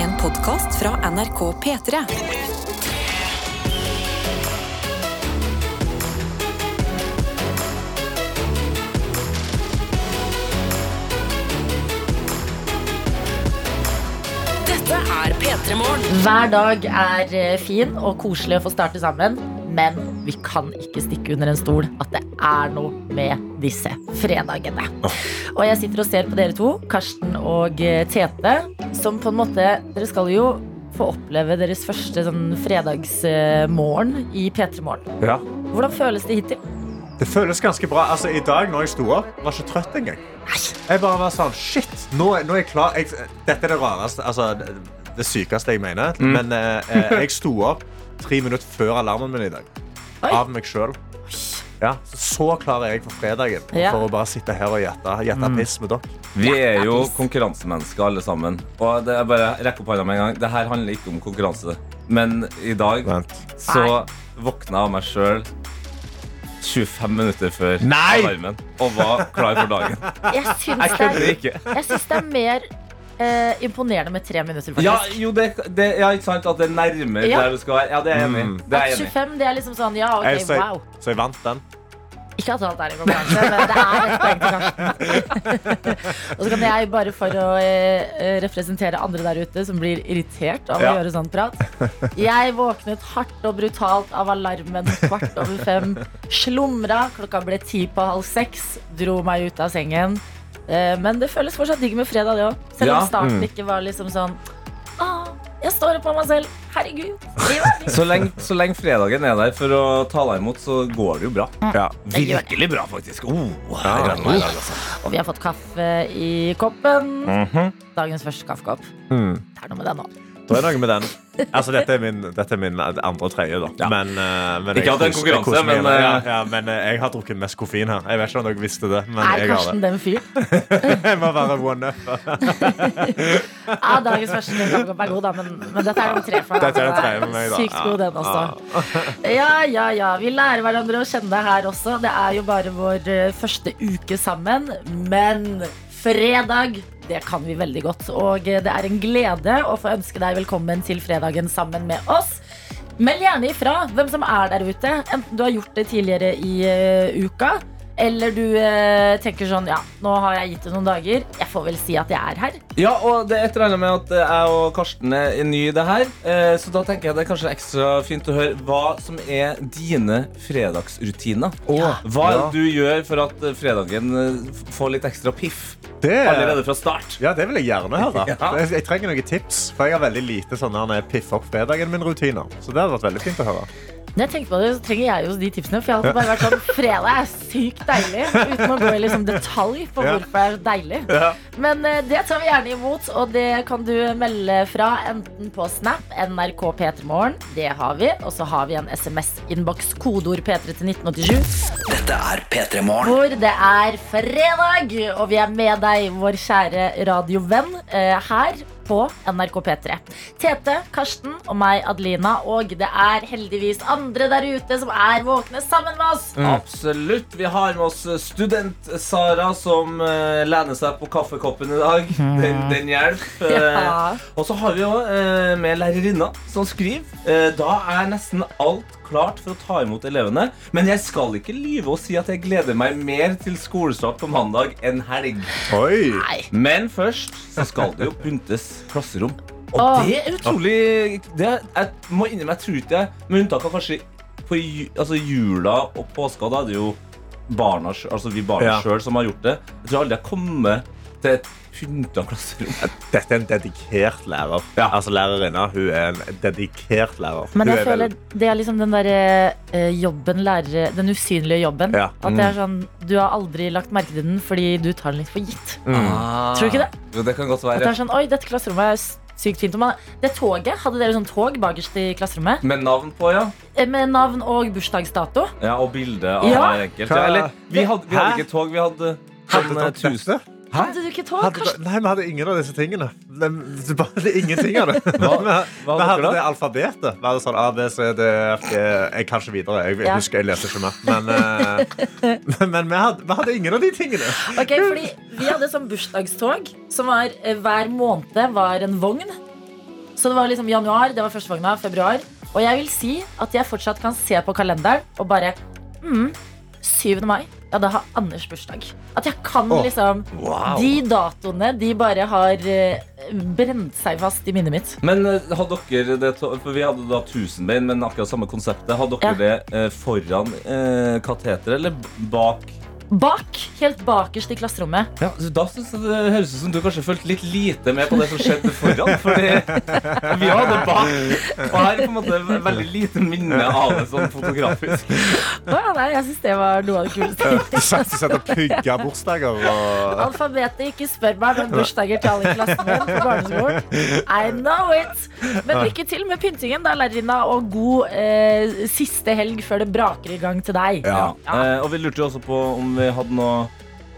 En podkast fra NRK P3. Dette er P3 Morgen. Hver dag er eh, fin og koselig å få starte sammen, men vi kan ikke stikke under en stol at det er noe med disse fredagene. Og jeg sitter og ser på dere to, Karsten og eh, Tete, som på en måte Dere skal jo få oppleve deres første sånn fredagsmorgen i P3 Morgen. Ja. Hvordan føles det hittil? Det føles ganske bra. Altså, I dag når jeg sto opp, var jeg ikke trøtt engang. Jeg bare var sånn Shit, nå, nå er jeg klar. Jeg, dette er det rareste, altså det, det sykeste jeg mener. Men eh, eh, jeg sto opp tre minutter før alarmen min i dag. Oi. Av meg sjøl. Ja, så, klarer klar er jeg for fredagen. Ja. For å bare sitte her og gjette, gjette piss med dere. Vi er jo konkurransemennesker alle sammen. Og det er bare rekk opp hånda med en gang. Det her handler ikke om konkurranse. Men i dag Vent. så våkna jeg av meg sjøl 25 minutter før Nei! alarmen og var klar for dagen. Jeg syns Jeg det kødder er, ikke. jeg syns det er mer eh, imponerende med tre minutter, faktisk. Ja, jo, det, det, ja, ikke sant at det er nærmere Ja. der det skal være. Ja, det er jeg enig i. Mm. Det er At jeg enig i. 25, det er liksom sånn, ja, ok, Jeg, så, wow. jeg, så jeg vant den. Ikke at alt er en konkurranse, men det er et poeng til Karsten. og så kan jeg bare for å eh, representere andre der ute som blir irritert av Ja. å gjøre sånn prat. Jeg våknet hardt og brutalt av alarmen kvart over fem. Slumra. Klokka ble ti på halv seks. Dro meg ut av sengen. Eh, men det føles fortsatt digg med fredag, det òg. Selv om Ja. starten ikke var liksom sånn jeg står opp på meg selv. Herregud. er fint». Så lenge, så lenge fredagen er der for å ta deg imot, så går det jo bra. Ja. Gjør det. Virkelig bra, faktisk. Oh, Ja. meg altså. Og vi har fått kaffe i koppen. Mhm. Dagens første kaffekopp. Mm. Det er noe med den òg. Det er noe med den. Altså, dette, er min, dette er min andre og tredje. Da. Ja. Men, uh, men Ikke er en jeg konkurranse, men, uh, ja, ja, men uh, jeg har drukket mest koffein her. Jeg vet ikke om dere visste det. Men Er jeg har Karsten det. den fyren? Jeg må være one-up. Ja, dagens første kaffekopp er god, da, men, men dette er nummer tre. For er den altså, meg, da. Sykt god, den også. Ja, ja, ja. Vi lærer hverandre å kjenne her også. Det er jo bare vår første uke sammen. Men fredag, det kan vi veldig godt. Og eh, det er en glede å få ønske deg velkommen til fredagen sammen med oss. Meld gjerne ifra hvem som er der ute. Enten du har gjort det tidligere i eh, uka, eller du eh, tenker sånn Ja, nå har jeg gitt det noen dager. Jeg får vel si at jeg er her. Ja, og det er et eller annet med at eh, jeg og Karsten er ny i det her. eh, Så da tenker jeg det er kanskje ekstra fint å høre hva som er dine fredagsrutiner. Hva er det Ja. du gjør for at eh, fredagen eh, får litt ekstra piff Det, allerede fra start? ja, det vil jeg gjerne høre. Ja. Jeg, jeg trenger noen tips, for jeg har veldig lite sånn her piff opp fredagen min rutiner. Så det hadde vært veldig fint å høre. Når jeg tenker på det, så trenger jeg jo de tipsene. For jeg har bare vært sånn Fredag er sykt deilig. Uten å gå i liksom detalj på hvorfor det er deilig. Men eh, det tar vi gjerne imot, og det kan du melde fra enten på Snap, NRK P3morgen, det har vi, og så har vi en SMS-innboks, kodeord P3 til 1987, Dette er P3 Morgen. hvor det er fredag, og vi er med deg, vår kjære radiovenn, eh, her på NRK P3. Tete, Karsten og meg, Adelina, og det er heldigvis andre der ute som er våkne sammen med oss. Absolutt. Vi har med oss Student-Sara, som uh, lener seg på kaffekoppen i dag. Den, den hjelper. Ja. Uh, Og så har vi jo uh, med lærerinna som skriver. Eh, da er nesten alt klart for å ta imot elevene. Men jeg skal ikke lyve og si at jeg gleder meg mer til skolestart på mandag enn helg. Oi! Nei. Men først så skal det jo pyntes klasserom. Og ah. det er utrolig det Jeg må innrømme, jeg tror ikke det, med unntak av kanskje på altså jula og påska, da er det jo barna, altså vi barna Ja. sjøl som har gjort det. Jeg tror aldri jeg kommer til et pynta klasserommet. Dette er en dedikert lærer. Altså Lærerinna hun er en dedikert lærer. Men jeg er føler vel- det er liksom den derre eh, jobben lærere Den usynlige jobben. Ja. At det er sånn Du har aldri lagt merke til den fordi du tar den litt for gitt. Mm. Tror du ikke det? Jo, det kan godt At det er sånn Oi, dette klasserommet er sykt fint. Man, det toget, hadde dere sånn tog bakerst i klasserommet? Med navn på, ja. Eh, Med navn og bursdagsdato? ja og bilde av Ja. hver enkelt. Ja, eller, vi hadde, vi hadde ikke tog, vi hadde Hadde sånn, eh, dette? Hadde du ikke tog? Hadde, nei, vi hadde ingen av disse tingene. Det, det, bare, det ingenting av det. Hva- hva vi hadde da? det alfabetet. Vi hadde sånn A, B, C, D, F, G Jeg kan ikke videre. Jeg, Ja. husker jeg leser ikke mer. Men, eh, men, men vi, hadde, vi hadde ingen av de tingene. Ok, fordi Vi hadde sånn bursdagstog som var eh, hver måned var en vogn. Så det var liksom januar, det var første vogna, februar. Og jeg vil si at jeg fortsatt kan se på kalenderen og bare mm, 7. mai. Ja, da har Anders bursdag. At jeg kan oh, liksom Wow. De datoene, de bare har eh, brent seg fast i minnet mitt. Men eh, hadde dere det For vi hadde da tusenbein, men akkurat samme konseptet. Hadde dere Ja. det eh, foran eh, kateteret eller bak? Bak, helt bakerst i klasserommet. Ja, så Da synes jeg det høres ut som du kanskje fulgte litt lite med på det som skjedde foran. Fordi vi hadde bak. Og her er på en måte veldig lite minne av det sånn fotografisk. Å, ja, nei, jeg syns det var noe av det kuleste. Du satt og satt og pugga bursdager og Alfabetet, ikke spør meg men bursdager til alle i klassen min på barneskolen. I know it! Men lykke til med pyntingen, da, lærerinna, og god eh, siste helg før det braker i gang til deg. Ja. Eh, og vi lurte jo også på om vi hadde noe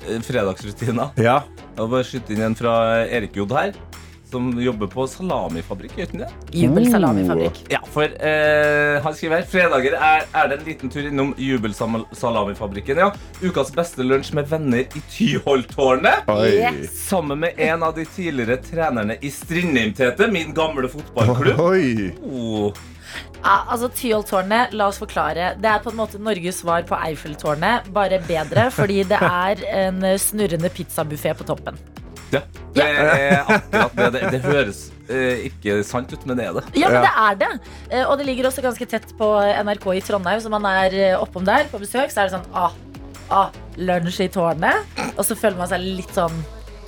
eh, fredagsrutiner. Ja. Jeg vil bare skyte inn en fra Erik Jod her, som jobber på salamifabrikk. Du det? Jubelsalamifabrikk. Ja, for eh, han skriver her Fredager er, er det en liten tur innom Jubelsalamifabrikken. Ja. Ukas beste lunsj med venner i Tyholttårnet. Yes. Sammen med en av de tidligere trenerne i Strindheim-Tete, min gamle fotballklubb. Oi. Oh. Ja, altså Tyholttårnet, la oss forklare. Det er på en måte Norges svar på Eiffeltårnet, bare bedre, fordi det er en snurrende pizzabuffé på toppen. Ja, det er akkurat det. Det, det høres eh, ikke sant ut, men det er det. Ja, men det er det. Eh, Og det ligger også ganske tett på NRK i Trondheim, så man er eh, oppom der på besøk, så er det sånn ah, ah, lunsj i tårnet. Og så føler man seg litt sånn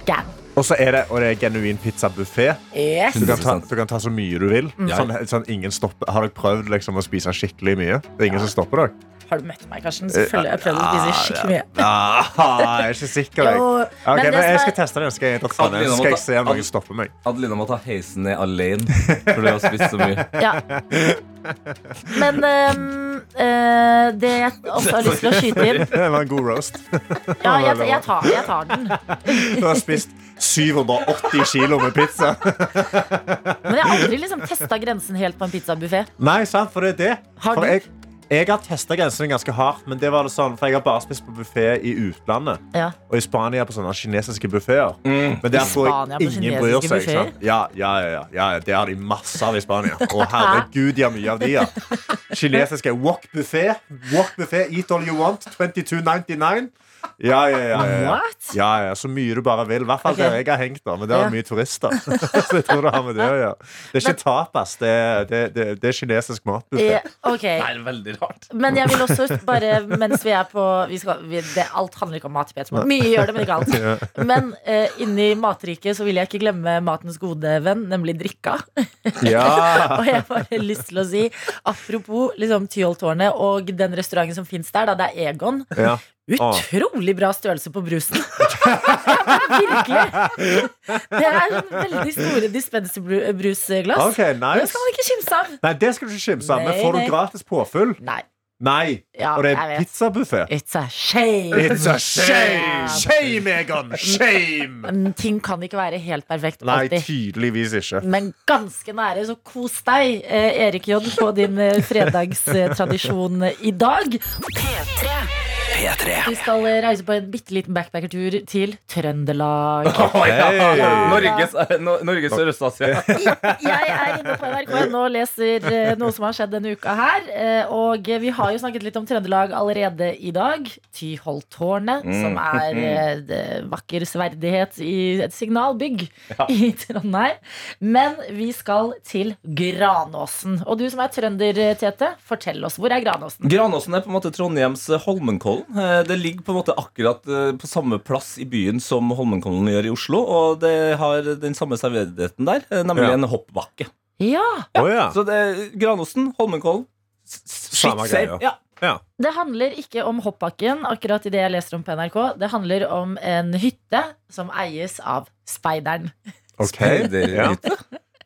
gang. Og så er det, og det er genuin pizzabuffé. Yes. Du, kan ta- du kan ta så mye du vil. Mm. Sånn, sånn, ingen stopper. Har dere prøvd liksom, å spise skikkelig mye? Det er ingen som stopper dere? Har du møtt meg, Karsten? Selvfølgelig har jeg prøvd å spise skikkelig mye. Ah, jeg er ikke sikker. Jeg. Jo, Ok, men men som jeg skal teste den. Skal jeg, ta Adelina må skal jeg ta- se om noen stopper meg. Adelina må ta heisen ned alene, for hun har spist så mye. Ja. Men ehm, eh, det jeg også har lyst til å skyte inn Det var en god roast. Ja, jeg, jeg, tar, jeg tar den. Du har spist 780 kilo med pizza. Men jeg har aldri liksom testa grensen helt på en pizzabuffé. Nei, sant, for det er det. Har For du? jeg, jeg har testa grensene ganske hardt, men det var det sånn, for jeg har bare spist på buffé i utlandet. Ja. Og i Spania på sånne kinesiske buffeer. Mm. Men der tror jeg ingen bryr seg. Ikke Sant? Ja, ja, ja, ja, det har de masse av i Spania. Og herregud, de har mye av de. Ja. Kinesiske wok buffé. Wok buffé, eat all you want. 22,99. Ja, ja, ja, ja, ja. Ja, ja. Så mye du bare vil. I hvert fall okay. der jeg har hengt. da Men det Ja. er mye turister. Så jeg tror det har med det å gjøre. Det er ikke tapas, det er, det, det, det er kinesisk matbuffé. Okay. ok, Det er veldig rart. Men jeg vil også bare, mens vi er på vi skal, vi, det, Alt handler ikke om mat. Peter. Mye gjør det, men ikke alt. Men uh, inni matriket så vil jeg ikke glemme matens gode venn, nemlig drikka. Ja. Og jeg har bare lyst til å si, apropos liksom, Tyholttårnet og den restauranten som fins der, da, det er Egon. Ja. Utrolig bra størrelse på brusen. Virkelig. Det er en veldig store dispenserbrusglass. OK, Det skal man ikke kimse av. Nei, det skal du ikke kimse av. Men får du gratis påfyll? Nei. Nei. Ja, Og det er pizzabuffé. It's a shame. It's a shame! Shame, Egon! Shame! Men Ting kan ikke være helt perfekt Nei, alltid. tydeligvis ikke. Men ganske nære, så kos deg, eh, Erik J, på din eh, fredagstradisjon i dag. Vi skal eh, reise på en bitte liten backpackertur til Trøndelag. Oi, ja. Hei. Norges, eh, No- Norges Sørøst-Asia. Jeg er inne på NRK og leser eh, noe som har skjedd denne uka her. Og vi har jo snakket litt om Trøndelag allerede i dag. Tyholttårnet, som er eh, vakker sverdighet i et signalbygg i Trondheim. Men vi skal til Granåsen. Og du som er trønder, Tete, fortell oss. Hvor er Granåsen? Granåsen er på en måte Trondheims Holmenkollen. Eh, Det ligger på en måte akkurat eh, på samme plass i byen som Holmenkollen gjør i Oslo. Og det har den samme serverigheten der, eh, nemlig Ja. en hoppbakke. Ja! Å ja. Så det er Granåsen, Holmenkollen Samme greia. Ja. ja. Det handler ikke om hoppbakken, akkurat i det jeg leser om på NRK. Det handler om en hytte som eies av Speideren. Ok. er, Ja.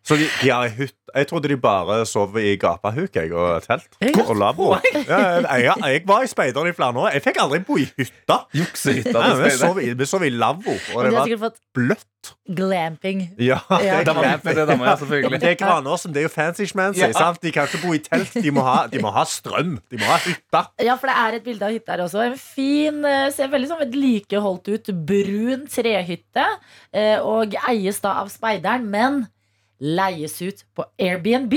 Så de, de har hytt Jeg trodde de bare sov i gapahuk jeg, og telt. Godt Og lavvo. Ja, jeg, jeg var i speideren i flere år. Jeg fikk aldri bo i hytta. Juksehytta vi, sov i, vi sov i lavvo, og det var bløtt. glamping. Ja, Ja. Det, de, ja, selvfølgelig. Det er Granåsen. Det er jo fancy-schmancy. Ja. De kan ikke bo i telt. De må, ha, de må ha strøm. De må ha hytta. Ja, for det er et bilde av hytta her også. En fin, eh, ser veldig sånn vedlikeholdt ut, brun trehytte. eh, Og eies da av speideren. Men leies ut på Airbnb.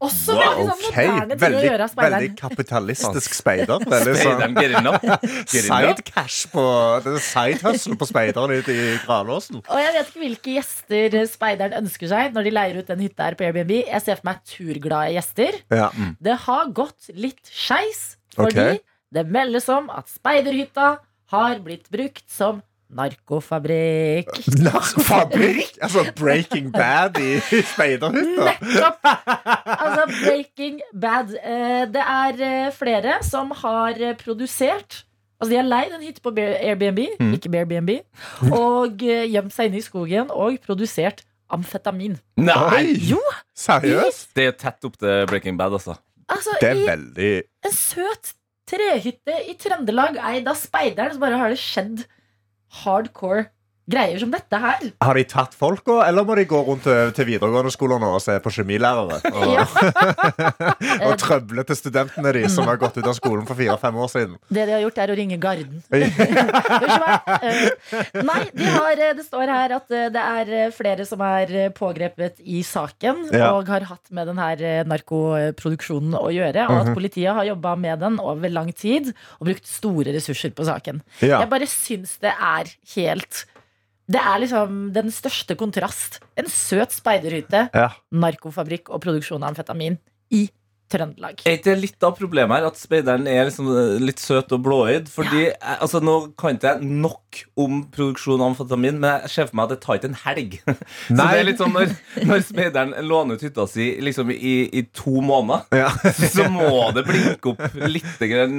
Også Wow, veldig sånn okay. moderne ting å veldig, gjøre av veldig kapitalistisk speider. Veldig sånn Speideren Gerinda. Gerinda. side cash på Det side hustle på speideren ute i Granåsen. Og jeg vet ikke hvilke gjester speideren ønsker seg når de leier ut den hytta her på Airbnb. Jeg ser for meg turglade gjester. Ja. Det har gått litt skeis, fordi okay. det meldes om at speiderhytta har blitt brukt som narkofabrikk. Narkofabrikk! Altså Breaking Bad i speiderhytta. Nettopp! Altså, Breaking Bad. Eh, Det er eh, flere som har eh, produsert Altså, De har leid en hytte på Airbnb, Airbnb, ikke Airbnb, og gjemt seg inne i skogen og produsert amfetamin. Nei! Jo, seriøst? Det er tett opp til Breaking Bad, altså. altså Det er i veldig en søt trehytte i Trøndelag eid av speideren, så bare har det skjedd hardcore greier som dette her. Har de tatt folka, eller må de gå rundt til, til videregående skoler nå og se på kjemilærere? Og, og trøble til studentene de som har gått ut av skolen for fire-fem år siden. Det de har gjort, er å ringe Garden. Eh, Nei, de har, eh, det står her at eh, det er eh, flere som er eh, pågrepet i saken Ja. og har hatt med den her eh, narkoproduksjonen å gjøre. Og at politiet har jobba med den over lang tid og brukt store ressurser på saken. Ja. Jeg bare syns det er helt Det er liksom den største kontrast. En søt speiderhytte, Ja. narkofabrikk og produksjon av amfetamin i Trøndelag. Er ikke litt av problemet her at speideren er liksom eh, litt søt og blåøyd? Fordi ja. altså, Nå kan ikke jeg nok om produksjon av amfetamin, men jeg ser for meg at det tar ikke en helg. Så Nei. det er litt sånn når, når speideren låner ut hytta si liksom i, i to måneder, Ja. så må det blinke opp litt grann,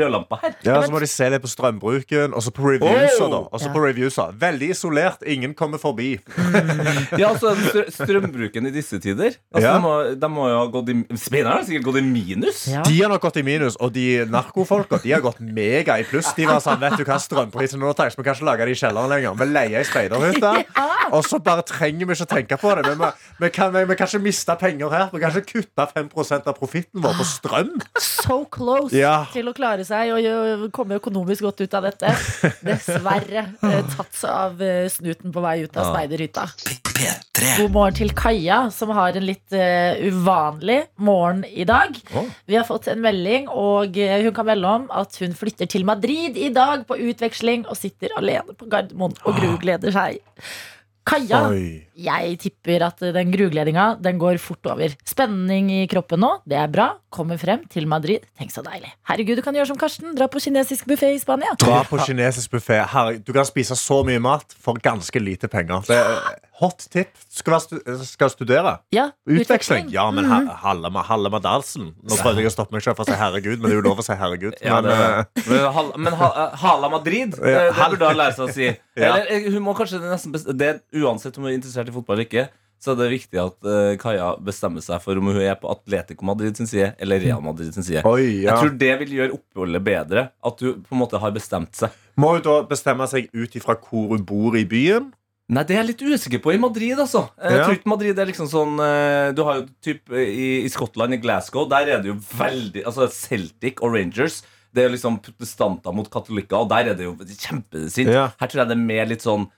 rødlampa her. Ja, Så må de se litt på strømbruken, og så på reviewsa. Oh! da Også Ja. på reviewsa Veldig isolert, ingen kommer forbi. Ja, altså Strømbruken i disse tider altså, Ja. de, må, de må jo ha gått i Speideren har sikkert gått i minus. Ja. De har nok gått i minus, og de narkofolka De har gått mega i pluss. De var sånn, vet du hva, strømprisen nå så vi kan ikke lage det i kjelleren lenger. Vi leier ei speiderhytte, og så bare trenger vi ikke å tenke på det. Men vi, vi, kan, vi, vi kan ikke miste penger her. Vi kan ikke kutte 5 av profitten vår på strøm. so close Ja. til å klare seg og komme økonomisk godt ut av dette. Dessverre eh, tatt av eh, snuten på vei ut av speiderhytta. God morgen til Kaja, som har en litt uh, uvanlig morgen i dag. Oh. Vi har fått en melding, og eh, hun kan melde om at hun flytter til Madrid i dag på utveksling og sitter alene på Gardermoen og grugleder seg. Kaja, Oi. jeg tipper at den grugledinga den går fort over. Spenning i kroppen nå, det er bra. Kommer frem til Madrid. Tenk så deilig. Herregud, du kan gjøre som Karsten. Dra på kinesisk buffé i Spania. Dra på kinesisk buffé. Du kan spise så mye mat for ganske lite penger. Det hot tip. Skal, stu skal studere. Ja, Utveksling? Ja, men mm -hmm. Halle med Halle med Dalsen. Nå prøvde jeg å stoppe meg selv for å si herregud, men det er jo lov å si herregud. Ja, Men, det, eh, men hal- men ha- eh, Hala Madrid, Ja, eh, det burde hun lære seg å si. Ja. Eller hun må kanskje nesten det, Uansett om hun er interessert i fotball eller ikke, så er det viktig at uh, Kaja bestemmer seg for om hun er på Atletico Madrid sin side eller Real Madrid sin side. Oi, ja. Jeg tror det vil gjøre oppholdet bedre. At du på en måte har bestemt seg. Må hun da bestemme seg ut ifra hvor hun bor i byen? Nei, det er jeg litt usikker på i Madrid, altså. Jeg Ja. tror ikke Madrid er liksom sånn eh, Du har jo typ eh, i, i Skottland, i Glasgow, der er det jo veldig Altså Celtic og Rangers. Det er liksom protestanter mot katolikker, og der er det jo kjempesint. Ja. Her tror jeg det er mer litt sånn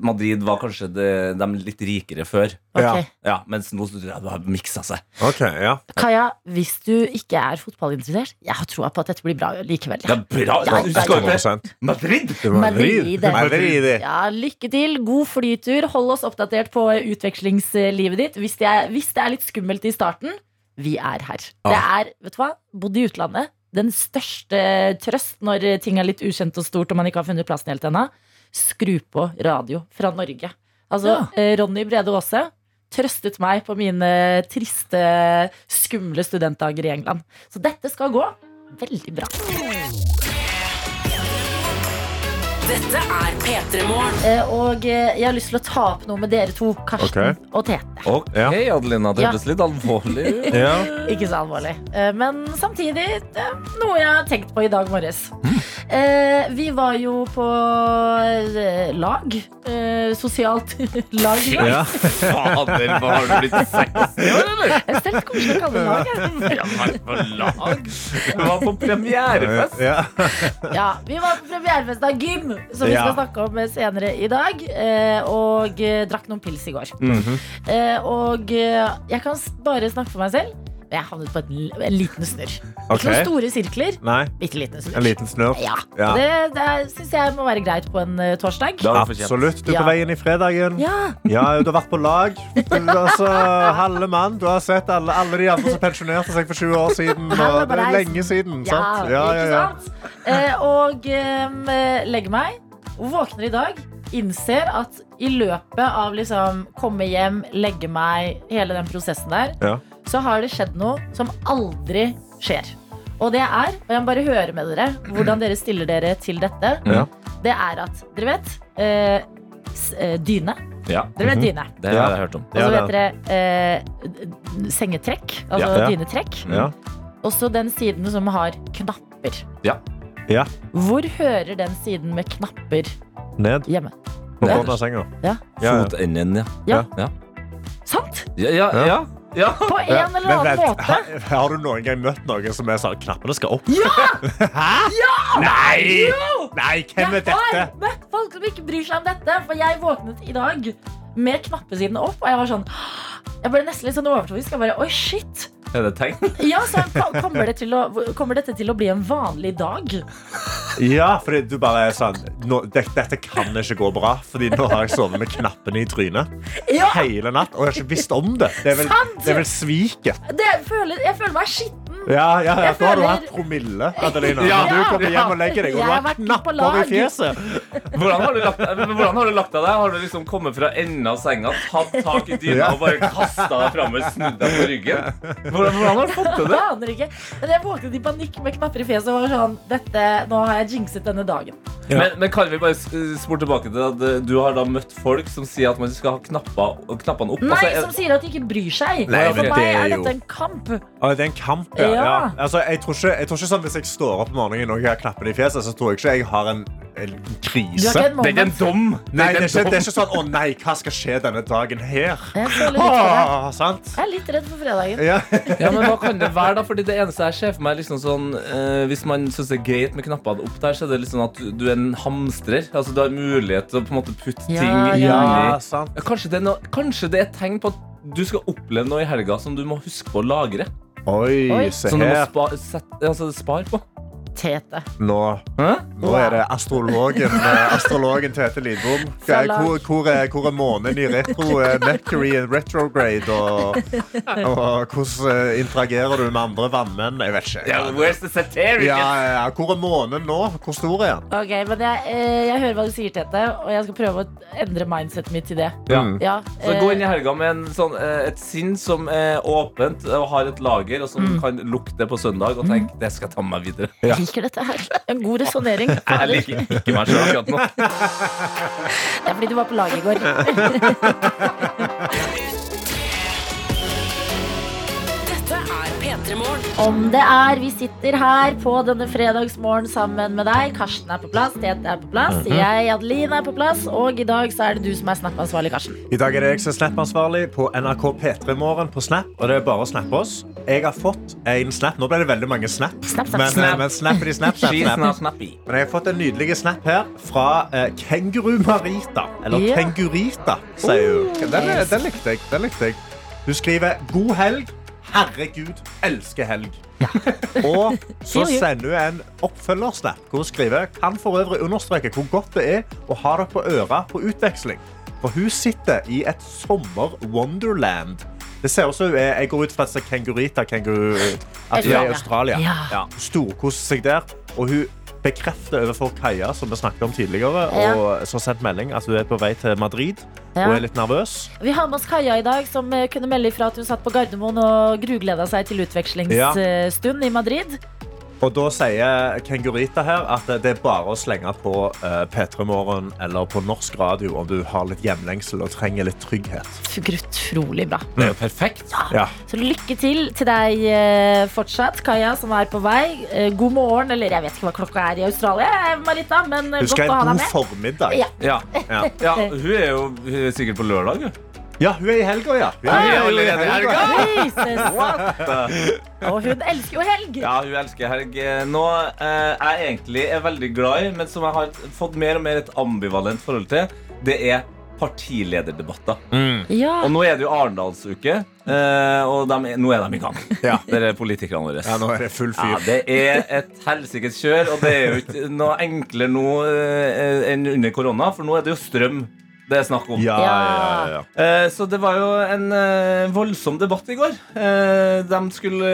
Madrid var kanskje de, de litt rikere før. Okay. Ja. Mens nå tror jeg det har miksa seg. Okay, ja Kaja, hvis du ikke er fotballinteressert, jeg har troa på at dette blir bra likevel. Det bra! Ja, ja, ja. til 100%. Madrid! Madrid. Madrid. Ja, Lykke til, god flytur. Hold oss oppdatert på utvekslingslivet ditt. Hvis det er, hvis det er litt skummelt i starten, vi er her. Det er, vet du hva, bodd i utlandet. Den største trøst når ting er litt ukjent og stort og man ikke har funnet plassen helt ennå. Skru på radio fra Norge. Altså, ja. Ronny Brede Aase trøstet meg på mine triste, skumle studentdager i England. Så dette skal gå veldig bra. Dette er P3 Morgen. Eh, Og eh, jeg har lyst til å ta opp noe med dere to, Karsten okay. og Tete. Ok, Ja. Adelina. Det Ja. litt alvorlig ut. Ja. Ikke så alvorlig. Eh, Men samtidig noe jeg har tenkt på i dag morges. Eh, vi var jo på lag. Eh, sosialt lag. Ja. Fader, hva har du blitt 60 år, eller? Jeg er koselig å kalle det lag. jeg. Ja, men på lag? Du var på premierefest. Ja. Ja, vi var på premierefest av Gym, som vi skal snakke om senere i dag. eh, Og eh, drakk noen pils i går. Mm -hmm. Og jeg kan bare snakke for meg selv. Jeg havnet på en, en liten snurr. Okay. Ikke noen store sirkler. Nei, Bitte liten snurr. en liten snurr. Ja. Ja. Det, det syns jeg må være greit på en uh, torsdag. Absolutt. Du er Ja. på vei inn i fredagen. Ja, Ja, du har vært på lag. Du, altså, halve mann. Du har sett alle, alle de andre som pensjonerte seg for 20 år siden. Og det er lenge siden. ja, Sant? Ja, ja, ja. ikke sant? Eh, og eh, legger meg, våkner i dag, innser at i løpet av liksom komme hjem, legge meg, hele den prosessen der, Ja. Så har det skjedd noe som aldri skjer. Og det er, og jeg må bare høre med dere hvordan dere stiller dere til dette, Ja. det er at dere vet eh, eh, dyne. Ja, Dere vet dyne. det har jeg hørt om. Og så Mhm. Vet dere eh, sengetrekk, altså Ja. Ja. dynetrekk. Ja. Også den siden som har knapper. Ja. Ja. Hvor hører den siden med knapper Ned hjemme? på bunnen av senga. Ja. Fotenden, ja. Ja. Ja, Sant? ja, ja. Ja. Ja. ja. På en eller annen vent, måte. har, har du noen gang møtt noen som er sånn Knappene skal opp? Hæ? Nei! Nei, hvem er Jeg har møtt folk som ikke bryr seg om dette. For jeg våknet i dag med knappesiden opp, og jeg var sånn Jeg ble nesten litt sånn overtroisk. Jeg bare, oi shit Er det tegn? Ja, så kommer, det å, kommer dette til å bli en vanlig dag? Ja, fordi du bare er sånn nå, dette, Dette kan ikke gå bra, Fordi nå har jeg sovet med knappene i trynet Ja, hele natt, og jeg har ikke visst om det. Det er vel, det er vel sviket. det føler, Jeg føler meg skitten. Ja, ja, ja. Da har du hatt promille, Adelina. Ja, du kommer hjem og legger deg, og du har vært knapper i fjeset. Hvordan har, du lagt, hvordan har du lagt deg der? Har du liksom kommet fra enden av senga, tatt tak i dyna Ja. og bare kasta deg framover, snudd deg på ryggen? Hvordan, hvordan har du fått til det? Jeg aner ikke. Men jeg våknet i panikk med knapper i fjeset og var sånn dette, Nå har jeg jinxet denne dagen. Ja. Men, men kan vi bare spore tilbake til at eh, du har da møtt folk som sier at man skal ha knappene opp? Nei, Altså, jeg... som sier at de ikke bryr seg. Nei, For meg det er er jo- dette en kamp. Å, det er en kamp, ja. Ja. ja. Altså, jeg, tror ikke, jeg tror ikke sånn Hvis jeg står opp om morgenen og jeg har knappene i fjeset, så tror jeg ikke jeg har en, en krise. har det er ikke en dom! Nei, det er, ikke, det er ikke sånn 'Å nei, hva skal skje denne dagen her?' Jeg litt ah, sant? Jeg er litt redd for fredagen. Ja. Ja, men Hva kan det være, da? Fordi det eneste jeg ser for meg, er liksom sånn eh, Hvis man syns det er greit med knappene opp der, så er det liksom at du, er en hamstrer. Altså Du har mulighet til å på en måte putte Ja, ting ja. inni ja, kanskje, det er kanskje det er et tegn på at du skal oppleve noe i helga som du må huske på å lagre. Oi, Oi. se Som du må spa, set, altså, spare på. Tete. Nå, nå er det astrologen, eh, astrologen Tete Lidbom. Hvor, hvor, er, hvor er månen i retro, eh, Mercury in retrograde? Og, og hvordan eh, interagerer du med andre vannmenn? Jeg vet ikke. Ja, where's the satiric? Ja, ja, hvor er månen nå? Hvor stor er den? Ok, men jeg, eh, jeg hører hva du sier, Tete, og jeg skal prøve å endre mindsetet mitt til det. Ja. Mm. Ja, Så gå inn eh, i helga med en sånn, eh, et sinn som er åpent og har et lager, og som Mm. kan lukte på søndag og tenk det skal jeg ta med meg videre. jeg liker dette her. En god resonnering. Jeg liker ikke meg sjøl akkurat nå. Det er fordi du var på lag i går. Om det er vi sitter her på denne fredagsmorgen sammen med deg. Karsten er på plass, Tete er på plass, Mhm. jeg, Adeline, er på plass. Og i dag så er det du som er Snap-ansvarlig, Karsten. I dag er det jeg som er Snap-ansvarlig på NRK P3 Morgen på Snap. Og det er bare å snappe oss. Jeg har fått en snap. Nå ble det veldig mange snap. Snap, snap, men, snap. men snappity snap, snap, snap. snap. Men jeg har fått en nydelig snap her fra eh, Kenguru-Marita. Eller yeah. Kengurita, sier hun. Oh, Den, yes. den likte jeg. Den likte jeg. Hun skriver 'God helg'. Herregud, elsker helg. Og så sender hun en oppfølgersnap hvor hun skriver kan for øvrig understreke hvor godt det er å ha dere på øra på utveksling. For hun sitter i et sommer-wonderland. Det ser også er Jeg går ut fra er kengurita kenguru, at hun er i Australia. Ja. Ja, Storkoser seg der. Og hun bekrefter overfor Kaja, som vi snakket om tidligere, Ja. og som har sendt melding at hun er på vei til Madrid Ja. og er litt nervøs. Vi har med oss Kaja i dag, som eh, kunne melde ifra at hun satt på Gardermoen og grugleda seg til utvekslingsstund i Madrid. Og da sier Kengurita her at det er bare å slenge på uh, P3 Morgen eller på norsk radio om du har litt hjemlengsel og trenger litt trygghet. Utrolig bra. Det er jo perfekt. Ja. Så lykke til til deg eh, fortsatt, Kaja, som er på vei. Eh, god morgen, eller jeg vet ikke hva klokka er i Australia, eh, Marita, men Husker godt å ha en deg god formiddag. Ja. Ja. Ja. ja, hun er jo hun er sikkert på lørdag. hun. Ja, hun er i helga, ja. Hun er er allerede i helga. Jesus. Og hun elsker jo helg. Ja, hun elsker helg. Nå eh, jeg egentlig er veldig glad i, men som jeg har fått mer og mer et ambivalent forhold til, det er partilederdebatter. Ja. Og nå er det jo Arendalsuke, eh, og er, nå er de i gang. Ja. Dere er politikerne våre. Ja, nå er det full Ja, det er et helsikes kjør, og det er jo ikke noe enklere nå eh, enn under korona, for nå er det jo strøm det er snakk om. Ja, ja, ja, ja. Eh, Så det var jo en eh, voldsom debatt i går. Eh, De skulle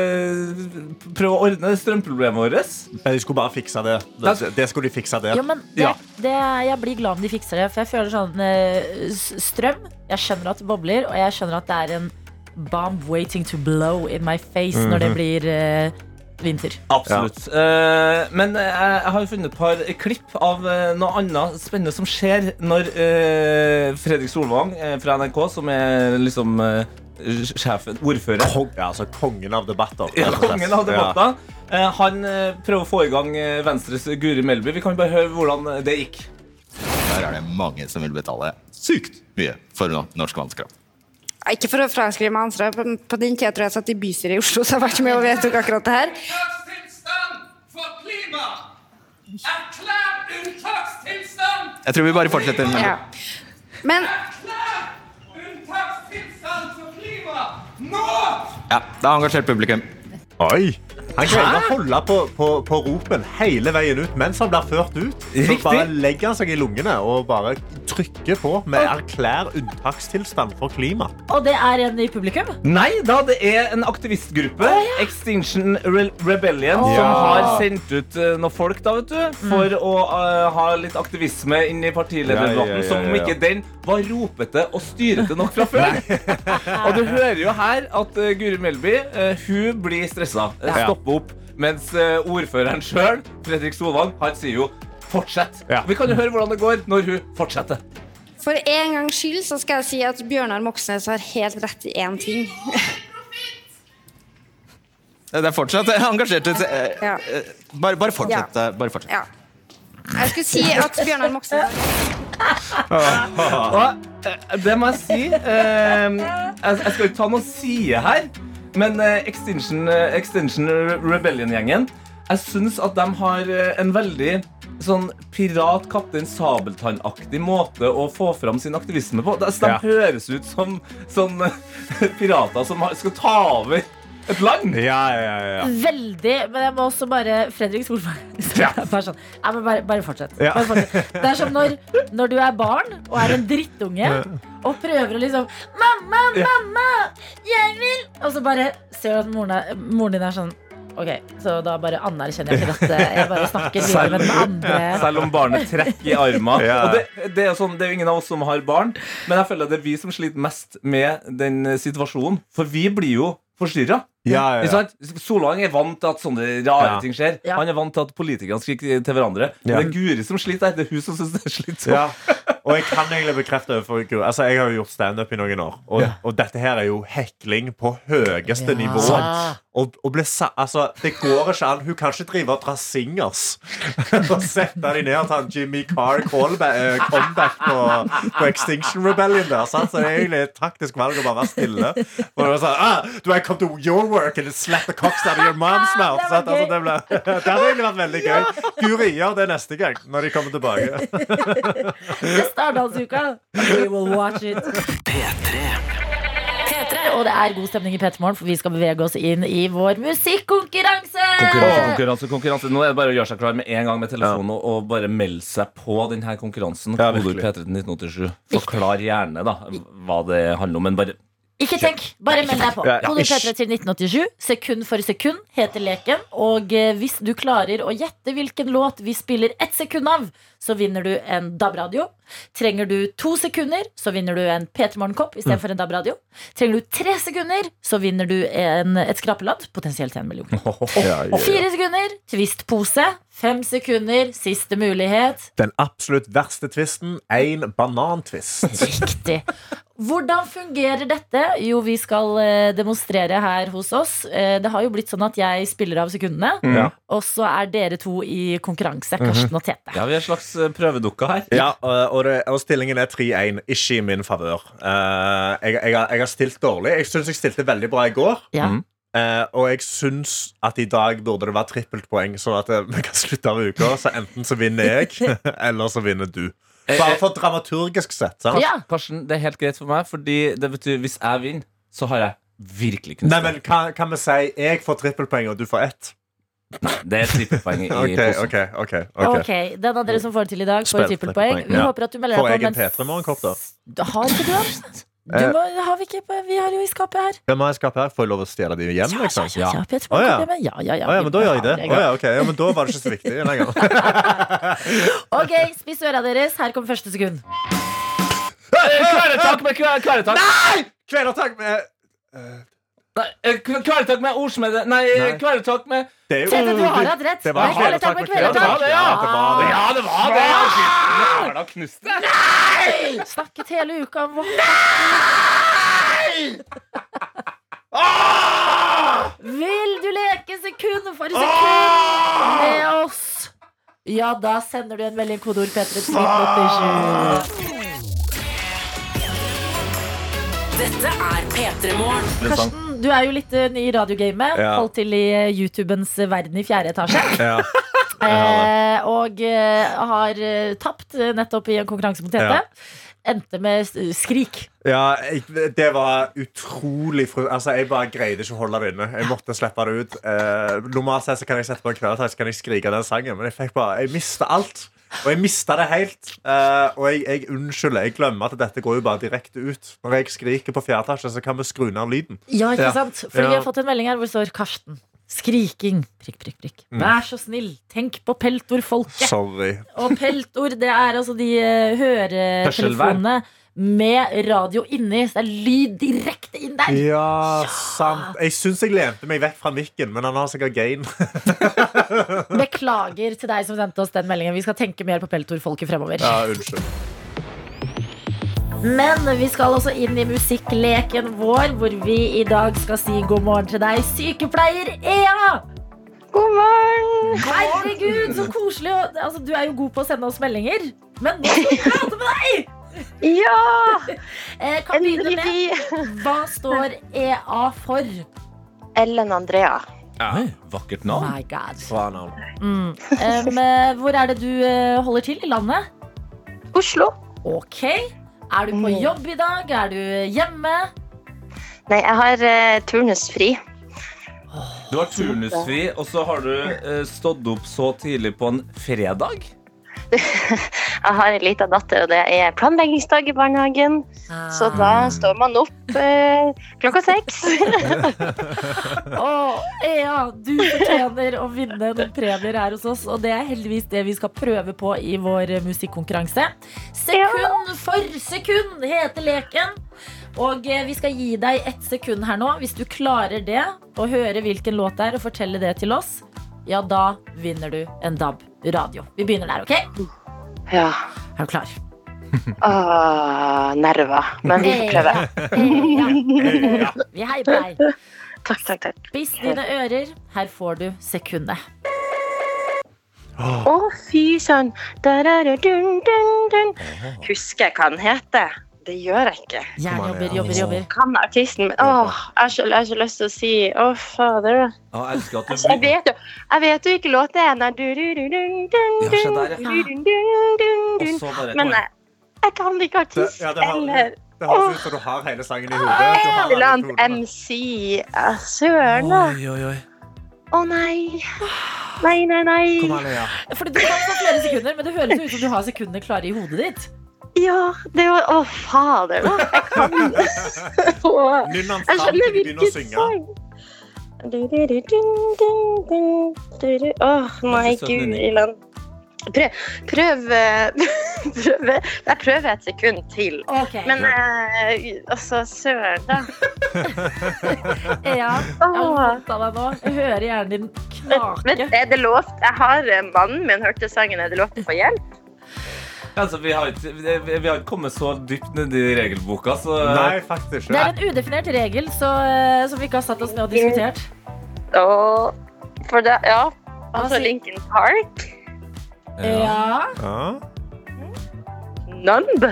prøve å ordne strømproblemet vårt. Men De skulle bare fikse det. Det, det skulle de fikse det. Ja, men det, Ja. det, jeg blir glad om de fikser det. For jeg føler sånn Strøm Jeg skjønner at det bobler, og jeg skjønner at det er en bomb waiting to blow in my face når det blir eh, vinter. Absolutt. Eh, men eh, jeg har funnet et par klipp av eh, noe annet spennende som skjer når uh, Fredrik Solvang fra NRK, som er liksom uh, sjefen, ordfører Kong, ja, altså kongen av debatter. Ja, kongen av debatter. Eh, Han prøver å få i gang Venstres Guri Melby. Vi kan bare høre hvordan det gikk. Der er det mange som vil betale sykt mye for no- norsk vannkraft. Ikke for å fraskrive meg ansvar, på, på den tida tror jeg jeg satt i bystyret i Oslo, så jeg har vært med og vedtok akkurat det her. Erklær unntakstilstand! Jeg tror vi bare fortsetter. med- Ja. Men unntakstilstand for klima! Nå! Ja, det har engasjert publikum. Oi! Han greier å holde på, på, på ropen hele veien ut mens han blir ført ut. Så Riktig. bare legger han seg i lungene og bare trykker på med 'erklær unntakstilstand for klima'. Og det er en i publikum. Nei da, det er en aktivistgruppe, Extinction Re Rebellion, som har sendt ut eh, noen folk da, vet du, for å uh, ha litt aktivisme inn i partilederdebatten, Ja, ja, ja, som om ja, ja. ikke den var ropete og styrete nok fra før. og du hører jo her at uh, Guri Melby hun blir stressa, uh, Ja. stopper opp, mens eh, ordføreren sjøl, Fredrik Solvang, han sier jo 'fortsett'. Ja. Vi kan jo høre hvordan det går når hun fortsetter. for en gangs skyld så skal jeg si at Bjørnar Moxnes har helt rett i én ting. Det er fortsatt engasjert eh, Ja. eh, Bare, bare fortsett. Ja. Bare fortsett. Ja. Jeg skulle si at Bjørnar Moxnes Og eh, det må jeg si eh, jeg skal ikke ta noen side her, men eh, Extinction, eh, Extinction Rebellion-gjengen Jeg syns at de har eh, en veldig sånn pirat Kaptein Sabeltann-aktig måte å få fram sin aktivisme på. De, de Ja. høres ut som sånn pirater som skal ta over et land. Ja, ja, ja. Veldig. Men jeg må også bare Fredrik Solberg. Ja. Bare, sånn. ja, men bare, bare fortsett. Ja. Bare fortsett. Det er som når, når du er barn og er en drittunge og prøver å liksom 'Mamma, mamma, jeg vil' Og så bare ser du at moren, er, moren din er sånn Ok, så da bare anerkjenner jeg ikke at jeg bare snakker videre med den andre. Selv om barnet trekker i armen. Ja. Og det, det, er sånn, det er jo ingen av oss som har barn, men jeg føler at det er vi som sliter mest med den situasjonen. For vi blir jo forstyrra. ja, ja, ja. sant? Solvang er vant til at sånne rare Ja. ting skjer. Ja. Han er vant til at politikerne skriker til hverandre. Men det er Guri som sliter. Det er hun som syns det er slitsomt. Ja, og jeg kan egentlig bekrefte overfor Altså, Jeg har jo gjort standup i noen år, og, og dette her er jo hekling på høyeste nivå. Og, og ble sa, altså, det går ikke an. Hun kan ikke drive og dra singers og sette de ned og ta en Jimmy Carr callback, eh, comeback på, på Extinction Rebellion. der sant? Så det er egentlig et taktisk valg å bare være stille. Og det var sånn, ah, Do I come to your work and slap the cocks out of your mom's mouth? Det? Altså, det, ble, det hadde egentlig vært veldig gøy. Guri gjør det neste gang, når de kommer tilbake. Det starter altså uka. We will watch it. P3. Og det er god stemning i P3 Morgen, for vi skal bevege oss inn i vår musikkonkurranse. Konkurranse, konkurranse, konkurranse. Nå er det bare å gjøre seg klar med en gang med telefonen og, og bare melde seg på denne konkurransen. Ja, Kodord. P3 til 1987. Forklar gjerne da hva det handler om, men bare Ikke tenk, bare meld deg på. Kode P3 til 1987. Sekund for sekund heter leken. Og eh, hvis du klarer å gjette hvilken låt vi spiller ett sekund av, så vinner du en DAB-radio. Trenger du to sekunder, så vinner du en P3 Morgenkopp Mm. istedenfor en DAB-radio. Trenger du tre sekunder, så vinner du en, et skrapeladd, potensielt en million. Og Fire sekunder, Tvistpose Fem sekunder, siste mulighet. Den absolutt verste tvisten, én banantvist. Riktig. Hvordan fungerer dette? Jo, vi skal eh, demonstrere her hos oss. Eh, det har jo blitt sånn at jeg spiller av sekundene, Ja. og så er dere to i konkurranse. Karsten og Tete. Ja, vi er en slags eh, prøvedukker her. Ja, og, det, og stillingen er 3-1, ikke i min favør. Eh, jeg, jeg, jeg har stilt dårlig. Jeg syns jeg stilte veldig bra i går. Ja. Eh, og jeg syns at i dag burde det være trippeltpoeng, sånn at vi kan slutte av uka. Så enten så vinner jeg, eller så vinner du. Bare for dramaturgisk sett. Sant? Ja. Karsten, det er helt greit for meg, Fordi det betyr hvis jeg vinner, så har jeg virkelig knust Nei, men kan, kan vi si jeg får trippelpoeng, og du får ett? Nei, Det er trippelpoeng i Ok, posen. ok, ok, ok. Ok, Den av dere som får det til i dag, får Spill trippelpoeng. Vi ja. håper at du melder Får deg jeg på. en P3-morgenkopp, da? da? Har ikke du den? Du Eh. må, har vi, ikke vi har jo i skapet her. Hvem har jeg skapet her? Får jeg lov å stjele de hjem? Ja, Liksom? ja, ja, P3 ja. Ja, ja, ja, ja, men da gjør jeg det. Å ja, ok, ja, men da var det ikke så viktig lenger. Ok, spiss øra deres. Her kommer første sekund. Kvelertak med kve- Nei! Kvelertak med uh, eh, kvelertak med ordsmede Nei, Nei. kvelertak med Det er jo Tete, du har hatt rett. Det var Det er kvelertak med kvelertak. Ja, det var det. Ja, det var det! Det. Snakket hele uka om Nei! Vil du leke sekund for sekund med oss? Ja, da sender du en melding kodeord P3 til 1987. Dette er P3 Morgen. Du er jo litt eh, ny i radiogamet. Ja. Holdt til i eh, YouTubens verden i fjerde etasje. Ja. Eh, og eh, har eh, tapt eh, nettopp i en konkurranse mot Tete. Ja. Endte med skrik. Ja, det var utrolig fru... Altså, Jeg bare greide ikke å holde det inne. Jeg måtte slippe det ut. Eh, normalt sett så kan jeg sette på en kvelertak så kan jeg skrike den sangen, men jeg fikk bare Jeg mista alt. Og jeg mista det helt. Uh, og jeg, jeg unnskylder. Jeg glemmer at dette går jo bare direkte ut. Når jeg skriker på fjerde etasje, så kan vi skru ned lyden. Ja, ikke Ja. sant? Fordi Ja. vi har fått en melding her hvor det står Karsten. Skriking. Prikk, prikk, prikk. Mm. Vær så snill, tenk på peltorfolket. Sorry. Og peltor, det er altså de eh, høretelefonene med radio inni. Så det er lyd direkte inn der. Ja, sant. Jeg syns jeg lente meg vekk fra mikken, men han har sikkert gain. Beklager til deg som sendte oss den meldingen. Vi skal tenke mer på peltorfolket fremover. Ja, unnskyld. Men vi skal også inn i musikkleken vår, hvor vi i dag skal si god morgen til deg, sykepleier Ea! God morgen! Herregud, så koselig. Altså, du er jo god på å sende oss meldinger. Men nå skal vi prate med deg! Ja! Eh, kan begynne Endelig med Hva står EA for? Ellen Andrea. Oi, vakkert Oh navn. my god. Bra navn. Mm. Eh, hvor er det du eh, holder til i landet? Oslo. Ok. Er du på jobb i dag? Er du hjemme? Nei, jeg har uh, turnusfri. Du har turnusfri, og så har du uh, stått opp så tidlig på en fredag. Jeg har en liten datter, og det er planleggingsdag i barnehagen. Så da står man opp eh, klokka seks. Å, Ea, du fortjener å vinne noen premier her hos oss. Og det er heldigvis det vi skal prøve på i vår musikkonkurranse. Sekund for sekund heter leken. Og eh, vi skal gi deg ett sekund her nå. Hvis du klarer det, og høre hvilken låt det er, og fortelle det til oss, ja, da vinner du en DAB radio. Vi begynner der, OK? Ja. Er du klar? Åh, nerver. Men vi får prøve. Vi heier på deg. Takk, takk, takk. Spiss dine ører. Her får du sekundet. Å, fy søren. Da-da-da-dun, dun, dun. Husker jeg hva den heter? Det gjør jeg ikke. Jeg jobber, jobber. Kan artisten, men åh, jeg har så, jeg har så lyst til å si Å, fader. Ja, jeg elsker at Altså, du jeg vet jo Jeg vet jo ikke låten er. Ja, der, ja. Men jeg, jeg kan ikke artist Det- ja, eller Det høres ut som du har hele sangen i hodet. Tonene. MC. Søren, da. Oi, oi, oi. Å nei. Nei, nei, nei. Kom an, Lea. Fordi du kan få flere sekunder, men det høres ut som du har sekundene klare i hodet ditt. Ja, det var Å, fader, da. Jeg kan Nynn den fram til begynner å synge. Åh, nei, gud i land. Prøv, prøv, eh, prøv Jeg prøver et sekund til. Okay. Men eh, altså, søren, da. ja, jeg av deg nå. Jeg hører hjernen din Men knake. er det lov Jeg har mannen min hørte sangen. Er det lov til å få hjelp? Altså, vi, har ikke, vi har ikke kommet så dypt ned i regelboka, så Nei, faktisk Det er en udefinert regel så, eh, som vi ikke har satt oss ned og diskutert. Og for det, ja. Altså Lincoln Park. Ja. Ja. Numb.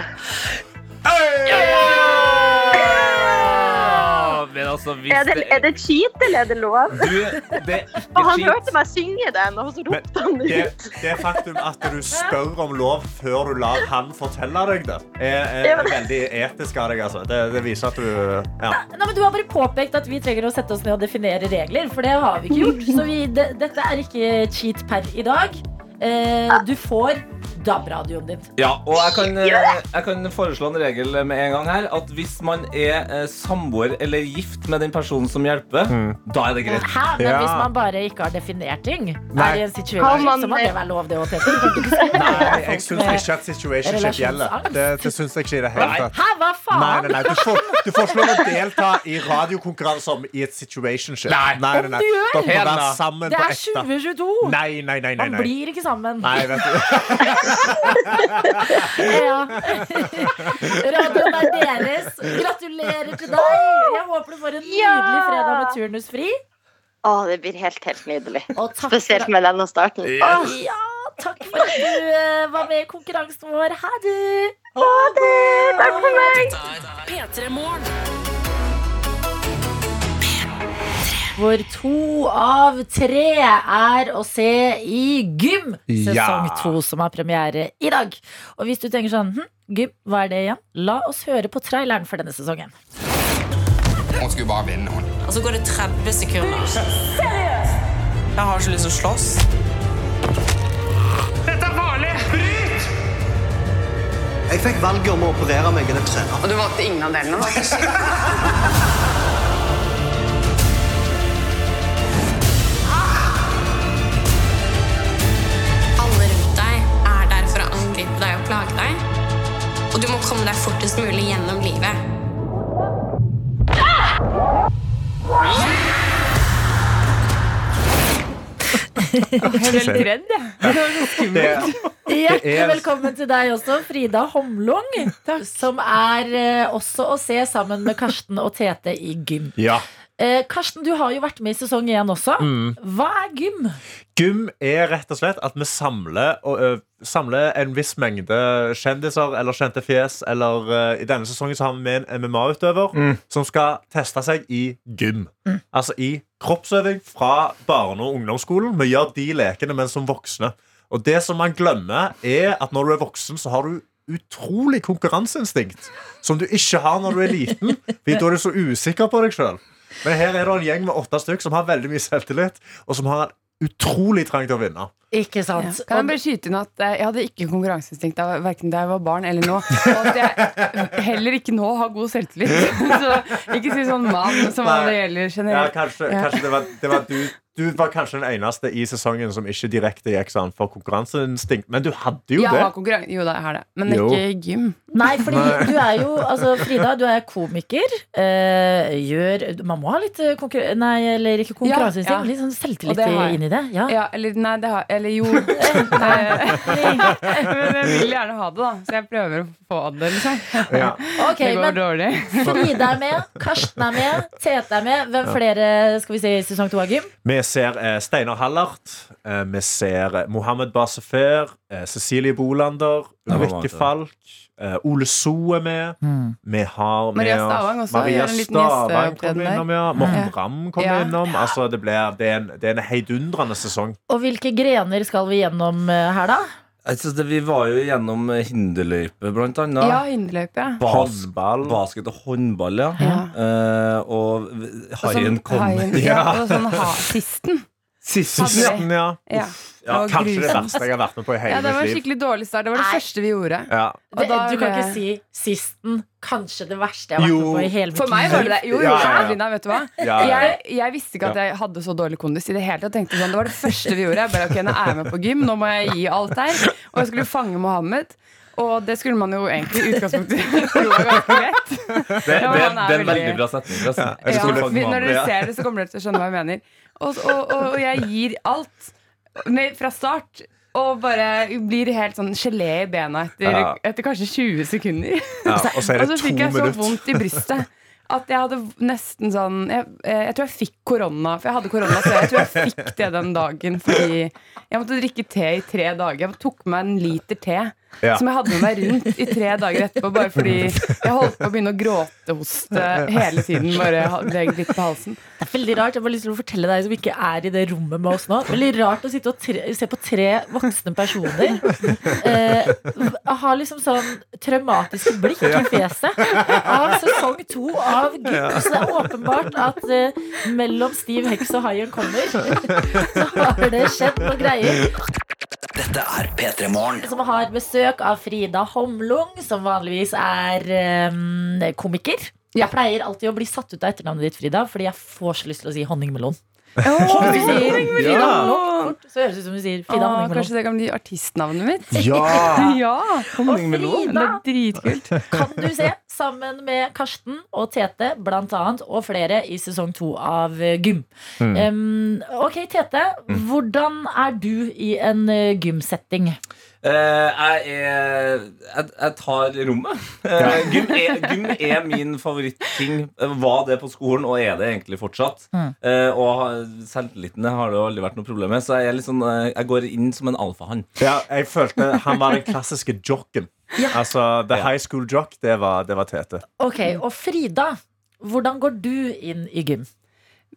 Men altså, hvis Er det, er det cheat, eller er det lov? Du, det er ikke Og han cheat. hørte meg synge den, og så Men ropte han det, ut. det faktum at du spør om lov før du lar han fortelle deg det, er, er veldig etisk av deg. Altså. Det, det viser at du ja. Nei, men Du har bare påpekt at vi trenger å sette oss ned og definere regler, for det har vi ikke gjort. Så vi, det, dette er ikke cheat per i dag. Eh, du får DAB-radioen din. Ja, og jeg kan, eh, jeg kan foreslå en regel med en gang her. At hvis man er eh, samboer eller gift med den personen som hjelper, da er det greit. Hæ? Men Ja. hvis man bare ikke har definert ting, Nei. er i en situasjon situation, man- så må det være lov, det òg, Nei, jeg syns ikke at situationship gjelder. Det, det syns jeg ikke i det hele tatt. Hæ, hva faen? Nei, nei, nei. Du, får, du får ikke lov å delta i radiokonkurranser om i et situationship. Nei. nei, nei, nei. Du gjør? Dere må være sammen på ekte. Det er ekte. 2022! Nei, nei, nei. nei, Man blir ikke sammen. Nei, vet du. Ja. Radioen er deres. Gratulerer til deg. Jeg håper du får en nydelig fredag med turnusfri. Å, det blir helt, helt nydelig. Og takk Spesielt med denne starten. Åh, ja, takk for at du eh, var med i konkurransen vår. Ha det! takk for meg! P3 Morgen. Hvor to av tre er å se i Gym, sesong Ja. to, som har premiere i dag. Og hvis du tenker sånn hm, Gym, hva er det igjen? La oss høre på traileren for denne sesongen. Hun skulle bare vinne, hun. Og så går det 30 sekunder. Seriøst? Jeg har så lyst til å slåss. Dette er farlig! Bryt! Jeg fikk valget om å operere meg i trene. Og du valgte ingen av delene? angripe deg og plage deg. Og du må komme deg fortest mulig gjennom livet. Jeg er veldig redd, jeg. Hjertelig er- velkommen til deg også, Frida Homlung. Som er eh, også å se sammen med Karsten og Tete i Gym. Ja. Eh, Karsten, du har jo vært med i sesong én også. Mm. Hva er Gym? Gym er rett og slett at vi samler, og, ø, samler en viss mengde kjendiser eller kjente fjes. Eller ø, I denne sesongen så har vi med en MMA-utøver som skal teste seg i gym. Altså i kroppsøving fra barne- og ungdomsskolen. Vi gjør de lekene, men som voksne. Og det som man glemmer, er at når du er voksen, så har du utrolig konkurranseinstinkt. Som du ikke har når du er liten. Fordi da er du så usikker på deg sjøl. Men her er det en gjeng med åtte stykk som har veldig mye selvtillit, og som har utrolig trang til å vinne. Ikke Ja. sant? Kan jeg bare skyte inn at eh, jeg hadde ikke konkurranseinstinkt av verken da jeg var barn eller nå. Og at jeg heller ikke nå har god selvtillit. Så ikke si sånn mann som Nei. det gjelder Ja, generelt. kanskje, Ja. kanskje det var, det var du Du var kanskje den eneste i sesongen som ikke direkte gikk sånn for konkurranseinstinkt. Men du hadde jo Jeg det. jo da, jeg har det. Men Jo. ikke gym. Nei, fordi du er jo altså, Frida, du er komiker. Øh, gjør Man må ha litt eh, Nei, eller ikke konkurranseinstinkt, Ja, ja. litt sånn selvtillit inn i det. Ja. Ja, eller nei, det har Eller jo. Men jeg vil gjerne ha det, da. Så jeg prøver å få det, liksom. Ja. Okay, Det går men dårlig. Frida er med, Karsten er med, Tete er med. Hvem flere skal vi se i sesong to av Gym? Vi ser eh, Steinar Hallert. Eh, vi ser eh, Mohammed Basefer. Eh, Cecilie Bolander. Ulrikke. Falk. Ole So er med. Vi har med Maria Stavang også, Maria gjør en liten Stavang kom innom, ja. Morten Ja. Ramm kom Ja. innom. Altså, det, blir, det, er en, det er en heidundrende sesong. Og hvilke grener skal vi gjennom her, da? Synes det, vi var jo gjennom eh, hinderløype, blant annet. Ja, hinderløype. Bas Håndball. basket og håndball, ja. Ja. Uh, Og sånn haien kom. haien- Ja, og sånn ha, sisten. Hadde Ja. Ja. Ja, kanskje det verste jeg har vært med på i hele Ja, det var en mitt liv. skikkelig dårlig start. Det var det Nei. første vi gjorde. Ja. Og Det, da du kan ikke si sisten. Kanskje det verste jeg har vært Jo. med på i hele mitt For meg var det det. Jo, jo, Ja, ja, ja. Adelina, vet du hva? Ja, ja, ja. Jeg, jeg visste ikke at jeg hadde så dårlig kondis i det hele tatt. Tenkte sånn, Det var det første vi gjorde. Jeg bare, ok, nå er jeg med på gym, nå må jeg gi alt her. Og jeg skulle fange Mohammed. Og det skulle man jo egentlig i utgangspunktet tro var ganske lett. Det, det, det er en veldig bra setning. Ja, vi- når dere ser det, så kommer dere til å skjønne hva jeg mener. Og, og, og, og jeg gir alt med, fra start. Og bare blir helt sånn gelé i bena etter, Ja. etter kanskje 20 sekunder. Ja, og så Og så fikk jeg så minutter. vondt i brystet at jeg hadde nesten sånn Jeg, jeg tror jeg fikk korona, for jeg hadde korona, så jeg tror jeg fikk det den dagen fordi jeg måtte drikke te i tre dager. Jeg tok meg en liter te Ja. som jeg hadde med meg rundt i tre dager etterpå, bare fordi jeg holdt på å begynne å gråtehoste hele tiden. Bare legge litt på halsen. Det er veldig rart. Jeg har bare lyst til å fortelle deg som ikke er i det rommet med oss nå. Veldig rart å sitte og tre, se på tre voksne personer. Eh, ha liksom sånn traumatiske blikk i fjeset av sesong to av Gutt. Så det er åpenbart at eh, mellom Steve Hex og Haien kommer, så har det skjedd noen greier. Dette er P3 Morgen. Som har besøk av Frida Homlung, som vanligvis er um, komiker. Jeg pleier alltid å bli satt ut av etternavnet ditt, Frida, fordi jeg får så lyst til å si honningmelon. Hvis du sier Frida Ja. Så høres det ut som du sier Frida Åh, Honningmelon. kanskje det kan bli artistnavnet mitt? Ja! ja! Honningmelon. Det er dritkult. Kan du se sammen med Karsten og Tete, blant annet, og flere i sesong to av Gym. Gym. Um, ok, Tete. Hvordan er du i en eh, gymsetting? Eh, jeg er jeg, jeg tar rommet. Eh, gym, er, gym er min favoritting. Var det på skolen, og er det egentlig fortsatt. Mm. Eh, og selvtilliten har det aldri vært noe problem med. Så jeg, er sånn, jeg går inn som en alfahann. Ja, jeg følte han var den klassiske jocken. Ja. Altså, The high school jock, det var, det var Tete. Ok, Og Frida, hvordan går du inn i gym?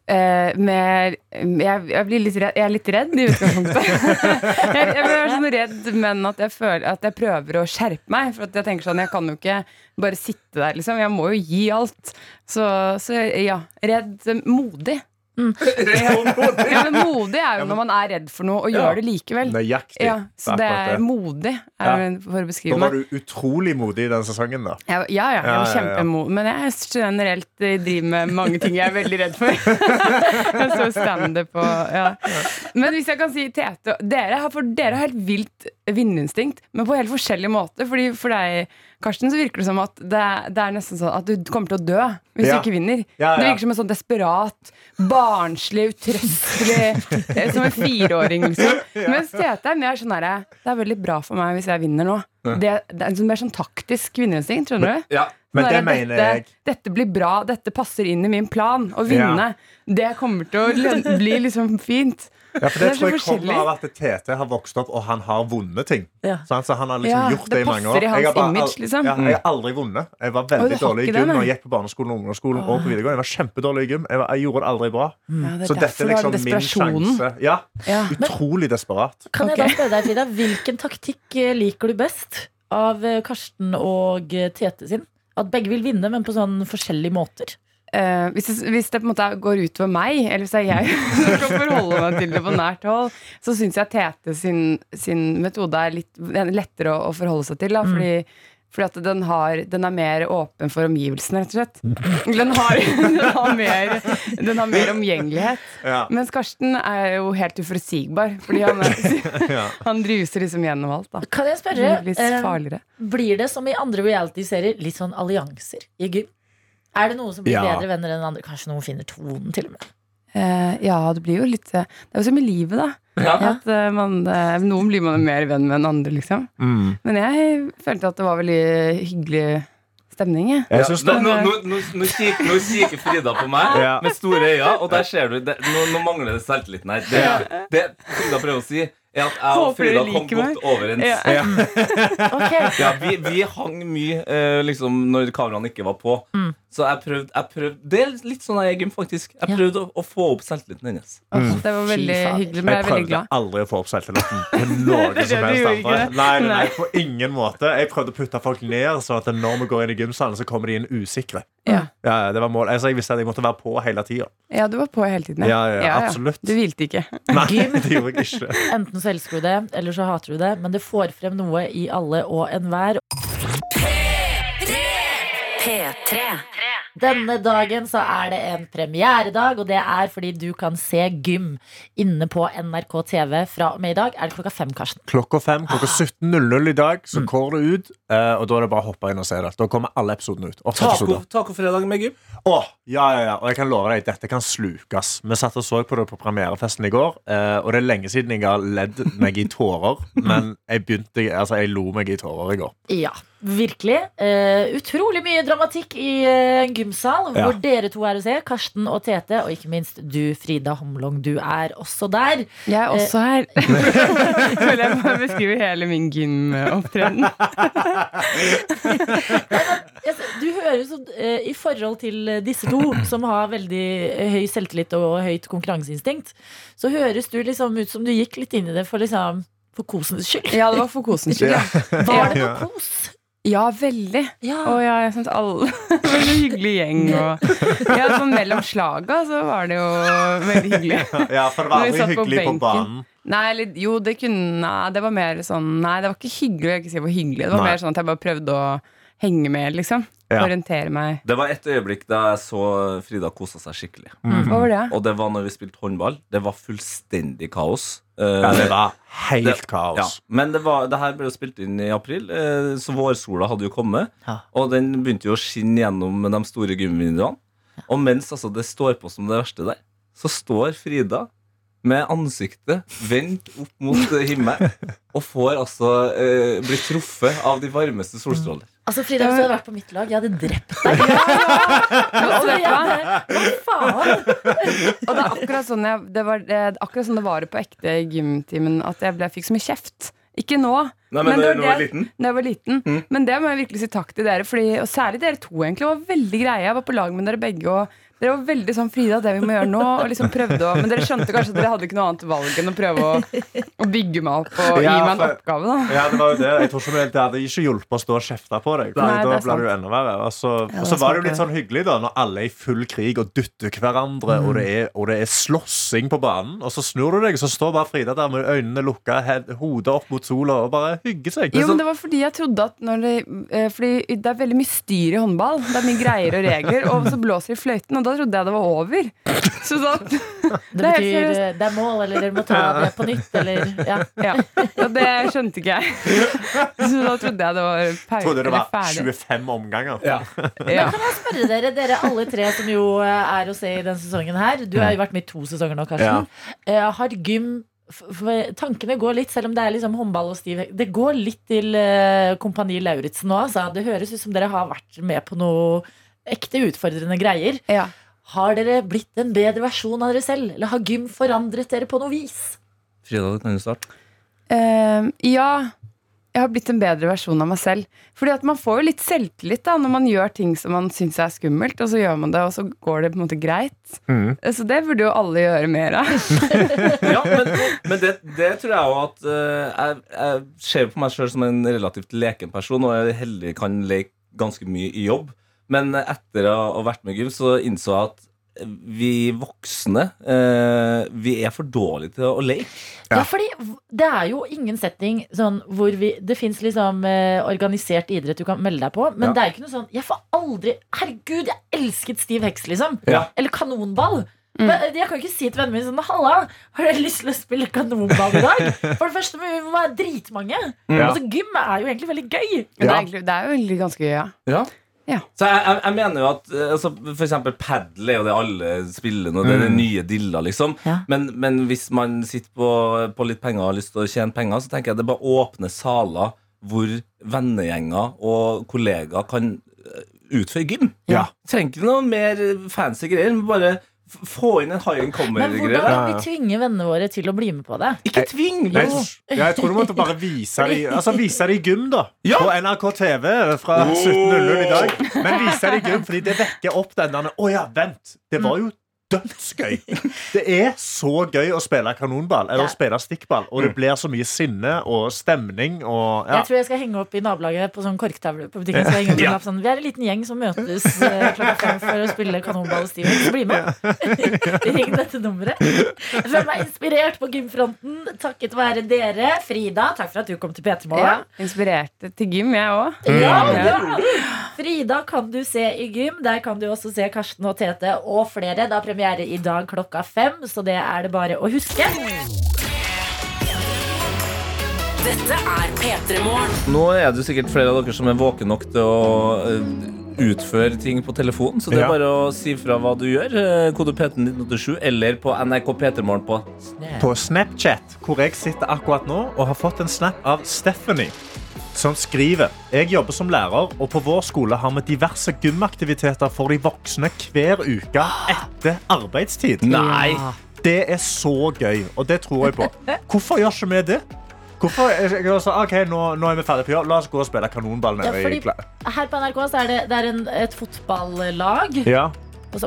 Eh, med, jeg, jeg, blir litt redd, jeg er litt redd i utgangspunktet. jeg, jeg blir sånn redd, men at jeg føler at jeg prøver å skjerpe meg. For jeg tenker sånn, jeg kan jo ikke bare sitte der, liksom. Jeg må jo gi alt. Så, så ja. Redd. Modig. Ja, men modig er jo når man er redd for noe og gjør det likevel. Nøyaktig. Ja, så det er modig, er det for å Da var du utrolig modig i den sesongen, da. Ja, ja, jeg var kjempemodig. Men jeg er generelt eh, driver med mange ting jeg er veldig redd for. jeg så standup og ja. Men hvis jeg kan si Tete Dere har, for dere har helt vilt vinnerinstinkt, men på helt forskjellige måter. Fordi For deg, Karsten, så virker det som at det, det er nesten sånn at du kommer til å dø hvis Ja. du ikke vinner. Ja, Det virker som en sånn desperat, barnslig, utrøstelig eh, Som en fireåring, liksom. Mens Tete er sånn herre Det er veldig bra for meg hvis jeg vinner nå. Det, det er en sånn mer sånn taktisk vinnerinstinkt, skjønner du? Ja. Men Sånn det mener dette, jeg. Dette blir bra, dette passer inn i min plan. Å vinne, det kommer til å bli liksom fint. Ja, for det, Det er tror jeg kommer av at Tete har vokst opp, og han har vunnet ting. Ja. Så han har liksom Ja, gjort det det i mange år. passer i hans Jeg har bare image, liksom. Ja, jeg har aldri vunnet. Jeg var veldig har dårlig i gym når jeg gikk på barneskolen og ungdomsskolen og på videregående. Jeg var kjempedårlig i gym. Jeg, var, jeg gjorde det aldri bra. Ja, det Så dette er liksom min sjanse. Ja, Ja. Utrolig desperat. Kan jeg da spørre deg, Frida, Hvilken taktikk eh, liker du best av eh, Karsten og eh, Tete sin? At begge vil vinne, men på sånn forskjellige måter. Eh, hvis, det, hvis det på en måte går utover meg, eller hvis det er jeg som skal forholde meg til det på nært hold, så syns jeg Tete sin, sin metode er litt er lettere å, å forholde seg til. Da, fordi, fordi at den, har, den er mer åpen for omgivelsene, rett og slett. Den har, den har, mer, den har mer omgjengelighet. Ja. Mens Karsten er jo helt uforutsigbar, fordi han, er, han druser liksom gjennom alt. Da. Kan jeg Det spørre, blir eh, blir det som i andre reality-serier litt sånn allianser i gym? Er det noen som blir Ja. bedre venner enn andre? Kanskje noen finner tonen, til og med. Uh, ja, det blir jo litt eh, Det er jo som i livet, da. Ja. At uh, man, uh, noen blir man mer venn med enn andre, liksom. Mm. Men jeg følte at det var veldig hyggelig stemning. Jeg. Jeg Ja, nå, det, nå, nå, nå, nå, kikker Frida på meg Ja. med store øyne, og der ser du det, nå, nå mangler det selvtilliten her. Det, det Frida prøver å si, at jeg og Håper Frida kom meg. godt overens. Ja. ja. Ok, Ja, vi, vi hang mye eh, liksom når kameraene ikke var på. Mm. Så jeg prøvde, jeg prøvde Det er litt sånn jeg er i gym, faktisk. Jeg Ja. prøvde å, å få opp selvtilliten hennes. Mm. Det var veldig Fy hyggelig, men jeg Jeg er veldig prøvde aldri å få opp selvtilliten på noe som helst andre. nei, nei, Nei. på ingen måte. Jeg prøvde å putte folk ned, sånn at når vi går inn i gymsalen, så kommer de inn usikre. Ja. Ja, det var mål. Altså, jeg visste at jeg måtte være på hele tida. Ja, du var på hele tiden. Ja, ja, absolutt. Du hvilte ikke. Nei, det gjorde jeg ikke. Enten så elsker du det, eller så hater du det. Men det får frem noe i alle og enhver. P3! P3. Denne dagen så er det en premieredag, og det er fordi du kan se Gym inne på NRK TV fra og med i dag. Er det klokka fem, Karsten? Klokka fem, klokka 17.00 i dag, Mm. så går det ut. eh, Og da er det bare å hoppe inn og se det. Da kommer alle episodene ut. Taco-fredagen tacofredag med gym. Åh, ja, ja, ja. Og jeg kan love deg, dette kan slukes. Vi satt og så på det på premierefesten i går, eh, og det er lenge siden jeg har ledd meg i tårer. Men jeg begynte, altså jeg lo meg i tårer i går. Ja, virkelig. Uh, utrolig mye dramatikk i en en gymsal, Ja. hvor dere to er å se. Karsten og Tete, og ikke minst du, Frida Homlong. Du er også der. Jeg er også her. Føler jeg må beskrive hele min gymopptreden. Du høres sånn, uh, I forhold til eh, disse to, som har veldig eh, høy selvtillit og høyt konkurranseinstinkt, så høres du liksom ut som du gikk litt inn i det for, liksom, for kosens skyld. Ja, det var for kosens skyld. Ja. Var det for noe kos? Ja, veldig. Ja. Og ja, jeg syns alle Veldig hyggelig gjeng. Og, ja, sånn mellom slaga så var det jo veldig hyggelig. Ja, for det var aldri hyggelig på på banen. Nei, eller, jo, det kunne Nei, det var mer sånn Nei, det var ikke hyggelig. Jeg vil ikke si det var hyggelig. Det var Nei. mer sånn at jeg bare prøvde å henge med, liksom. Ja. Orientere meg. Det var et øyeblikk da jeg så Frida kosa seg skikkelig. Mm. Hva var det? Og det var når vi spilte håndball. Det var fullstendig kaos. Eh, Ja, det var helt det- kaos. Ja. Men det, var, det her ble jo spilt inn i april, eh, så vårsola hadde jo kommet. Og den begynte jo å skinne gjennom de store gymvinduene. Og mens altså, det står på som det verste der, så står Frida med ansiktet vendt opp mot himmelen og får altså eh, bli truffet av de varmeste solstråler. Altså, Frida, hvis du hadde vært på mitt lag, jeg hadde drept deg. Altså, jeg hadde- Hva faen? Og det er akkurat sånn, jeg, det var, det, akkurat sånn det var på ekte gymtimen, at jeg, ble, jeg fikk så mye kjeft. Ikke nå. Nei, men det når du var det- liten? Da jeg var liten. Mm. Men det må jeg virkelig si takk til dere, fordi, og særlig dere to egentlig var veldig greie. Jeg var på lag med dere begge, og dere var veldig sånn Frida, det vi må gjøre nå. Og liksom prøvde å, men dere skjønte kanskje at dere hadde ikke noe annet valg enn å prøve å, å bygge meg opp og Ja, gi meg en for- oppgave. da Ja, det var jo det. Jeg tror ikke det hadde ikke hjulpet å stå og kjefte på deg. Nei, da ble det jo enda verre. Og så, Ja, og så var det jo litt sånn hyggelig da når alle er i full krig og dytter hverandre, og, det er, og det er slåssing på banen. Og så snur du deg, og så står bare Frida der med øynene lukka, hodet opp mot sola og bare hygger seg. Jo, men det var fordi jeg trodde at når det, eh, Fordi det er veldig mye styr i håndball. Det er mye greier og regler. Og så blåser de fløyten, og da trodde jeg det var over. Så da, Det er betyr seriøst. eh, det er mål, eller dere må ta det på nytt, eller ja. Ja, det skjønte ikke jeg. Så da trodde jeg det var ferdig. trodde det var 25 omganger. Ja. Men kan jeg spørre dere, dere alle tre som jo eh, er å se i denne sesongen her Du har jo vært med i to sesonger nå, Karsten. Eh, har gym f- f- Tankene går litt, selv om det er liksom håndball og stiv Det går litt til uh, Kompani Lauritzen nå. Altså. Det høres ut som dere har vært med på noe ekte utfordrende greier. Har dere blitt en bedre versjon av dere selv? Eller har gym forandret dere på noe vis? Frida, kan du starte? Uh, ja, jeg har blitt en bedre versjon av meg selv. Fordi at man får jo litt selvtillit da når man gjør ting som man syns er skummelt, og så gjør man det, og så går det på en måte greit. Mm. Eh, Så det burde jo alle gjøre mer av. ja, men, men det, det tror jeg jo at uh, jeg, jeg ser på meg sjøl som en relativt leken person, og jeg heldig kan leke ganske mye i jobb. Men etter å ha vært med i gym, så innså jeg at vi voksne eh, Vi er for dårlige til å leke. Ja. fordi det er jo ingen setting sånn hvor vi Det fins liksom eh, organisert idrett du kan melde deg på, men Ja. det er ikke noe sånn Jeg får aldri Herregud, jeg elsket Steve Hex, liksom. Ja. Eller kanonball. Men Jeg kan ikke si til vennene mine sånn Halla, har dere lyst til å spille kanonball i dag? For det første vi må være dritmange. Ja. Altså, gym er jo egentlig veldig gøy. Ja. det, er egentlig, det er jo egentlig ganske gøy, ja. Ja. Ja. Så jeg, jeg, jeg mener jo at eh, altså, For eksempel padel er jo det alle spiller nå. Det er det Mm. nye dilla, liksom. Men, men hvis man sitter på, på litt penger og har lyst til å tjene penger, så tenker jeg det er bare åpne saler hvor vennegjenger og kollegaer kan eh, utføre gym. Ja. Trenger ikke noe mer fancy greier. men Bare få inn en high Men income-greie. hvordan kan vi tvinge vennene våre til å bli med på det? Ikke tving! Jeg, jeg tror du måtte bare vise det altså vise i gym, da. Ja. På NRK TV fra 17.00 i dag. Men vise det i gym, fordi det vekker opp den der Å ja, vent! Det var jo dødsgøy. Det er så gøy å spille kanonball eller Ja. å spille stikkball. Og det blir så mye sinne og stemning og ja. Jeg tror jeg skal henge opp i nabolaget på sånn korktavle på butikken. Så jeg opp sånn, Vi er en liten gjeng som møtes eh, klokka fem for å spille kanonball og Steven. Bli med. Ring dette nummeret. Jeg føler meg inspirert på gymfronten takket være dere. Frida, takk for at du kom til P3 Ja, inspirert til gym, jeg òg. Ja, ja. Frida kan du se i gym. Der kan du også se Karsten og Tete og flere. Da er premiere i dag klokka fem, så det er det bare å huske. Dette er P3 Morgen. Nå er det sikkert flere av dere som er våkne nok til å eh, utføre ting på telefonen. Så det er Ja. bare å si fra hva du gjør. eh, Kode P1987 eller på NRK P3morgen på På Snapchat, hvor jeg sitter akkurat nå og har fått en snap av Stephanie. Som skriver Jeg jobber som lærer, og på vår skole har vi diverse gymaktiviteter for de voksne hver uke etter arbeidstid. Nei. Det er så gøy, og det tror jeg på. Hvorfor gjør ikke vi det? Hvorfor, sa, ok, nå, nå er vi ferdig på jobb. La oss gå og spille kanonball Ja, her på NRK så er det, det er en, et fotballag. ja.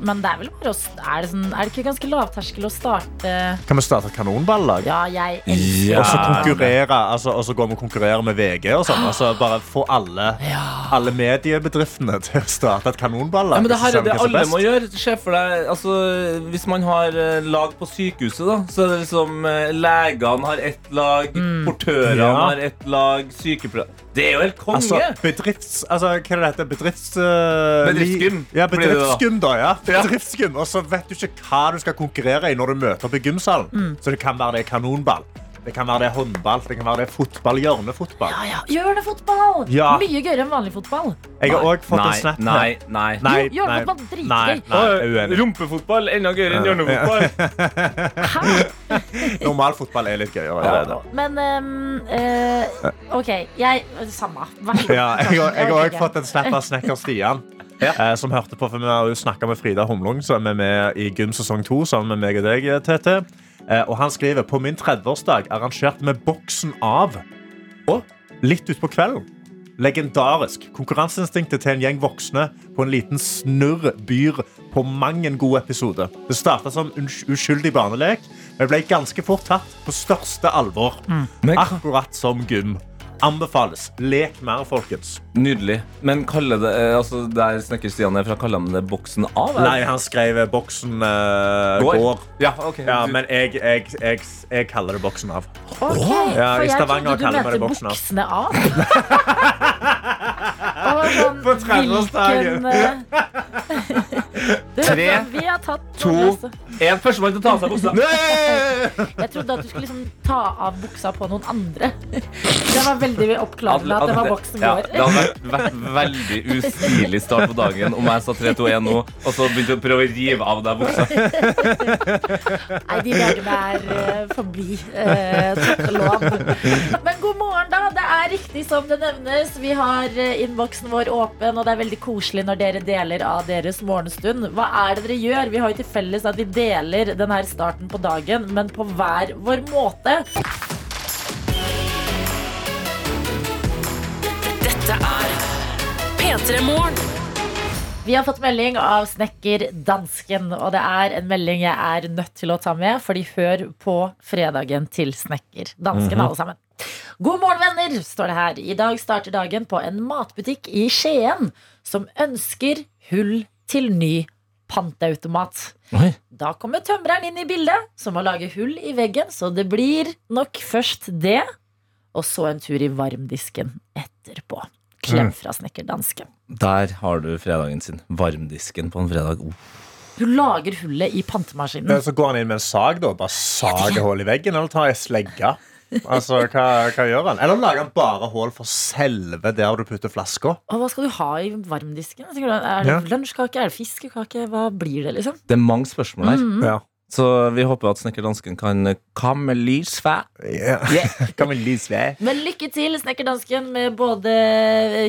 Men det er vel bare å er det, sånn, er det ikke ganske lavterskel å starte Kan vi starte et kanonballag? Ja, jeg elsker Og så konkurrere altså, Og så går vi og konkurrerer med VG og sånn. Altså, bare få alle, alle mediebedriftene til å starte et kanonballag. Ja, men det her er det alle best. må gjøre. Se for deg, altså, Hvis man har eh, lag på sykehuset, da, så er det liksom eh, Legene har ett lag, portørene Ja. har ett lag, sykepleierne Det er jo helt konge! Altså, bedrifts... Altså, hva er det heter? Bedrifts... Uh, Bedriftsgym, Ja, blir bedriftsgym, da. ja. Ja. Bedriftsgym. Og så vet du ikke hva du skal konkurrere i når du møter opp i gymsalen. Mm. Så det kan være det kanonball. Det kan være det håndball, det kan være det fotball, hjørnefotball. Ja, ja. Hjørnefotball! Ja. Mye gøyere enn vanlig fotball. Jeg har òg fått Nei, en snap. nei, nei. Nei, Jo, hjørnefotball, dritgøy. Rumpefotball enda gøyere enn hjørnefotball. Hæ? Normalfotball er litt gøyere. allerede. Men um, uh, OK, jeg Samme. Vær så god. Ja, jeg, har- òg fått en snap av snekker Stian. Eh, som hørte på, for Vi har jo snakka med Frida Humlung, som er med i Gym sesong 2 sammen med meg og deg, Tete. Eh, og han skriver på min 30-årsdag arrangerte vi Boksen av. Og litt utpå kvelden. Legendarisk. Konkurranseinstinktet til en gjeng voksne på en liten snurr byr på mang en god episode. Det starta som uskyldig barnelek, men ble ganske fort tatt på største alvor. Akkurat som gym. Anbefales. Lek mer, folkens. Nydelig. Men kalle det eh, altså der snakker Stian fra, kaller han det boksen av? eller? Nei, han skrev eh, boksen uh, Går? går. Ja, okay. Ja, men jeg, jeg, jeg, jeg kaller det boksen av. Ok, Ja, for I Stavanger kaller vi det boksen av. buksene av. Sånn, På 30-årsdagen. hvilken, eh, Tre, To, én. Førstemann til å ta av seg buksa. Jeg trodde at du skulle liksom ta av buksa på noen andre. Det var veldig oppklarende at det var boksen Ja, det hadde vært, vært veldig ustilig start på dagen om jeg sa 3, 2, 1 nå, og så begynte å prøve å rive av deg buksa. Nei, de dagene er forbi. Takk og lov. Men god morgen, da. Det er riktig som det nevnes. Vi har eh, innboksen vår åpen, og det er veldig koselig når dere deler av deres morgenstund. Hva er det dere gjør? Vi har jo til felles at vi deler denne starten på dagen, men på hver vår måte. Dette er P3 Morgen. Vi har fått melding av snekker Dansken, og det er en melding jeg er nødt til å ta med, fordi hør på fredagen til snekker Dansken, Mhm. alle sammen. God morgen, venner, står det her. I dag starter dagen på en matbutikk i Skien som ønsker hull til ny panteautomat. Da kommer tømreren inn i bildet, som må lage hull i veggen, så det blir nok først det, og så en tur i varmdisken etterpå. Klem Mm. fra snekker Dansken. Der har du fredagen sin. Varmdisken på en fredag. Oh. Du lager hullet i pantemaskinen. Så går han inn med en sag, da. Bare sager hull i veggen, eller tar ei slegge. Altså, hva, hva gjør han? Eller lager han bare hull for selve der du putter flaska? Og hva skal du ha i varmdisken? Er det Ja. lunsjkake? Er det fiskekake? Hva blir det, liksom? Det er mange spørsmål her. Mhm. Ja. Så vi håper at Snekker Dansken kan komme lysfæ. Men lykke til, snekkerdansken, med både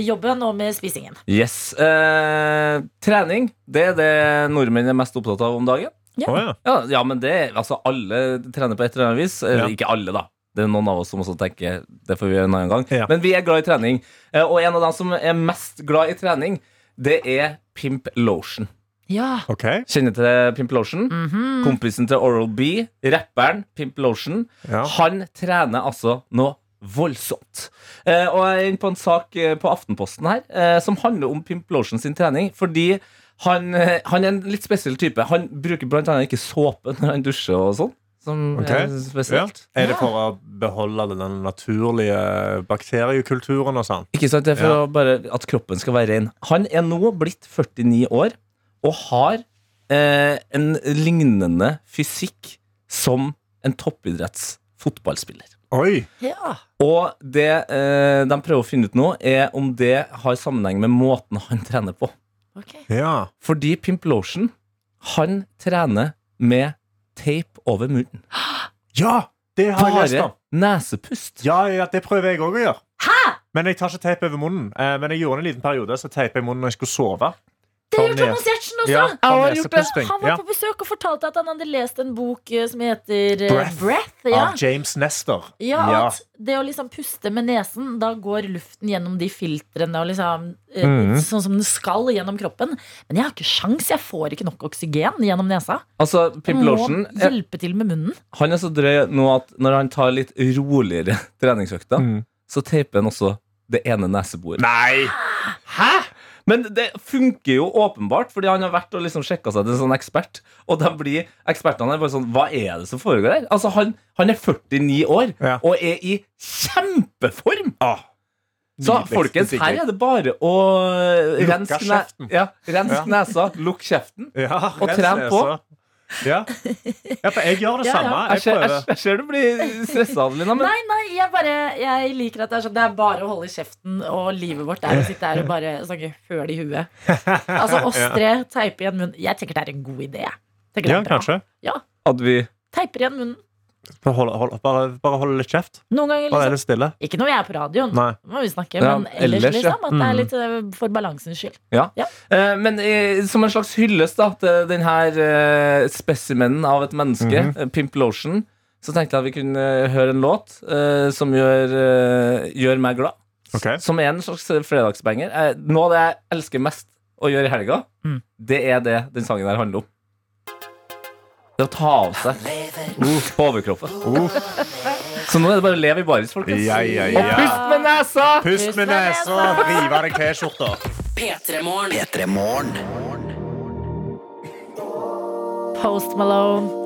jobben og med spisingen. Yes. Eh, trening, det er det nordmenn er mest opptatt av om dagen. Ja. Oh, ja. Ja, ja, men det Altså, alle trener på et eller annet vis. Ja. ikke alle, da. Det er noen av oss som også tenker det får vi gjøre en annen gang. Men vi er glad i trening. Eh, og en av dem som er mest glad i trening, det er Pimp Lotion. Ja. Okay. Kjenner til Pimplotion. Mhm. Kompisen til Oral B, rapperen Pimplotion. Ja. Han trener altså noe voldsomt. Eh, og jeg er inne på en sak eh, på Aftenposten her eh, som handler om Pimplotion sin trening. Fordi han, eh, han er en litt spesiell type. Han bruker blant annet ikke såpe når han dusjer og sånn. Som Ok. er spesielt. Er det for å beholde den naturlige bakteriekulturen og sånn? Ikke sant? Det er for Ja. å bare at kroppen skal være ren. Han er nå blitt 49 år og har eh, en lignende fysikk som en toppidretts fotballspiller. Oi! Ja. Og det eh, de prøver å finne ut nå, er om det har sammenheng med måten han trener på. Ja. Fordi Pimplotion, han trener med teip over munnen. Ja! Det har jeg lest Bare om. nesepust. Ja, ja, det prøver jeg òg å gjøre. Hæ? Men jeg tar ikke teip over munnen. Eh, Men jeg gjorde en liten periode Så teipet jeg munnen når jeg skulle sove. Det Thomas Giertsen også! Ja, han, for gjort det. han var Ja. på besøk og fortalte at han hadde lest en bok eh, som heter eh, Breath, Breath. Ja. Av James Nestor. Ja, at det å liksom puste med nesen, da går luften gjennom de filtrene og liksom Mhm. sånn som den skal gjennom kroppen. Men jeg har ikke sjans, jeg får ikke nok oksygen gjennom nesa. Altså, Jeg må hjelpe til med munnen. Han er så drøy nå at når han tar litt roligere treningsøkter, så teiper han også det ene neseboret. Nei! Hæ?! Men det funker jo åpenbart, fordi han har vært og liksom sjekka seg til en sånn ekspert. Og da blir ekspertene er bare sånn Hva er det som foregår her? Altså, han, han er 49 år og er i kjempeform! Så folkens, er her er det bare å Lukke renske ne ja, Ja. nesa, lukk kjeften Ja, og tren på. Ja. ja, for jeg gjør det Ja, samme. Jeg Jeg jeg, jeg ser du blir stressa, Adelina. Men Nei, nei, jeg bare Jeg liker at det er sånn Det er bare å holde kjeften, og livet vårt er å sitte her og bare snakke høl i huet. Altså oss tre teipe igjen munnen. Jeg tenker det er en god idé. Ja, kanskje. Ja, at vi Teiper igjen munnen. Bare hold, hold, bare, bare hold litt kjeft. Noen ganger er liksom. bare stille. Ikke når jeg er på radioen, Nei. må vi snakke, Ja, men ellers, ellers, ja. liksom. At det er Mm. litt eh, for balansens skyld. Ja. Eh, men eh, som en slags hyllest da, til den her eh, specimenen av et menneske, mm -hmm. Pimp Lotion, så tenkte jeg at vi kunne eh, høre en låt eh, som gjør, eh, gjør meg glad. Okay. Som er en slags fredagsbanger. Eh, noe av det jeg elsker mest å gjøre i helga, Mm. det er det den sangen her handler om. Det å ta av seg uh, på overkroppen. Så nå er det bare å leve i baris, folkens. Ja, ja, Og pust med nesa! Pust med nesa, rive av deg T-skjorta. P3morgen. Post Malone.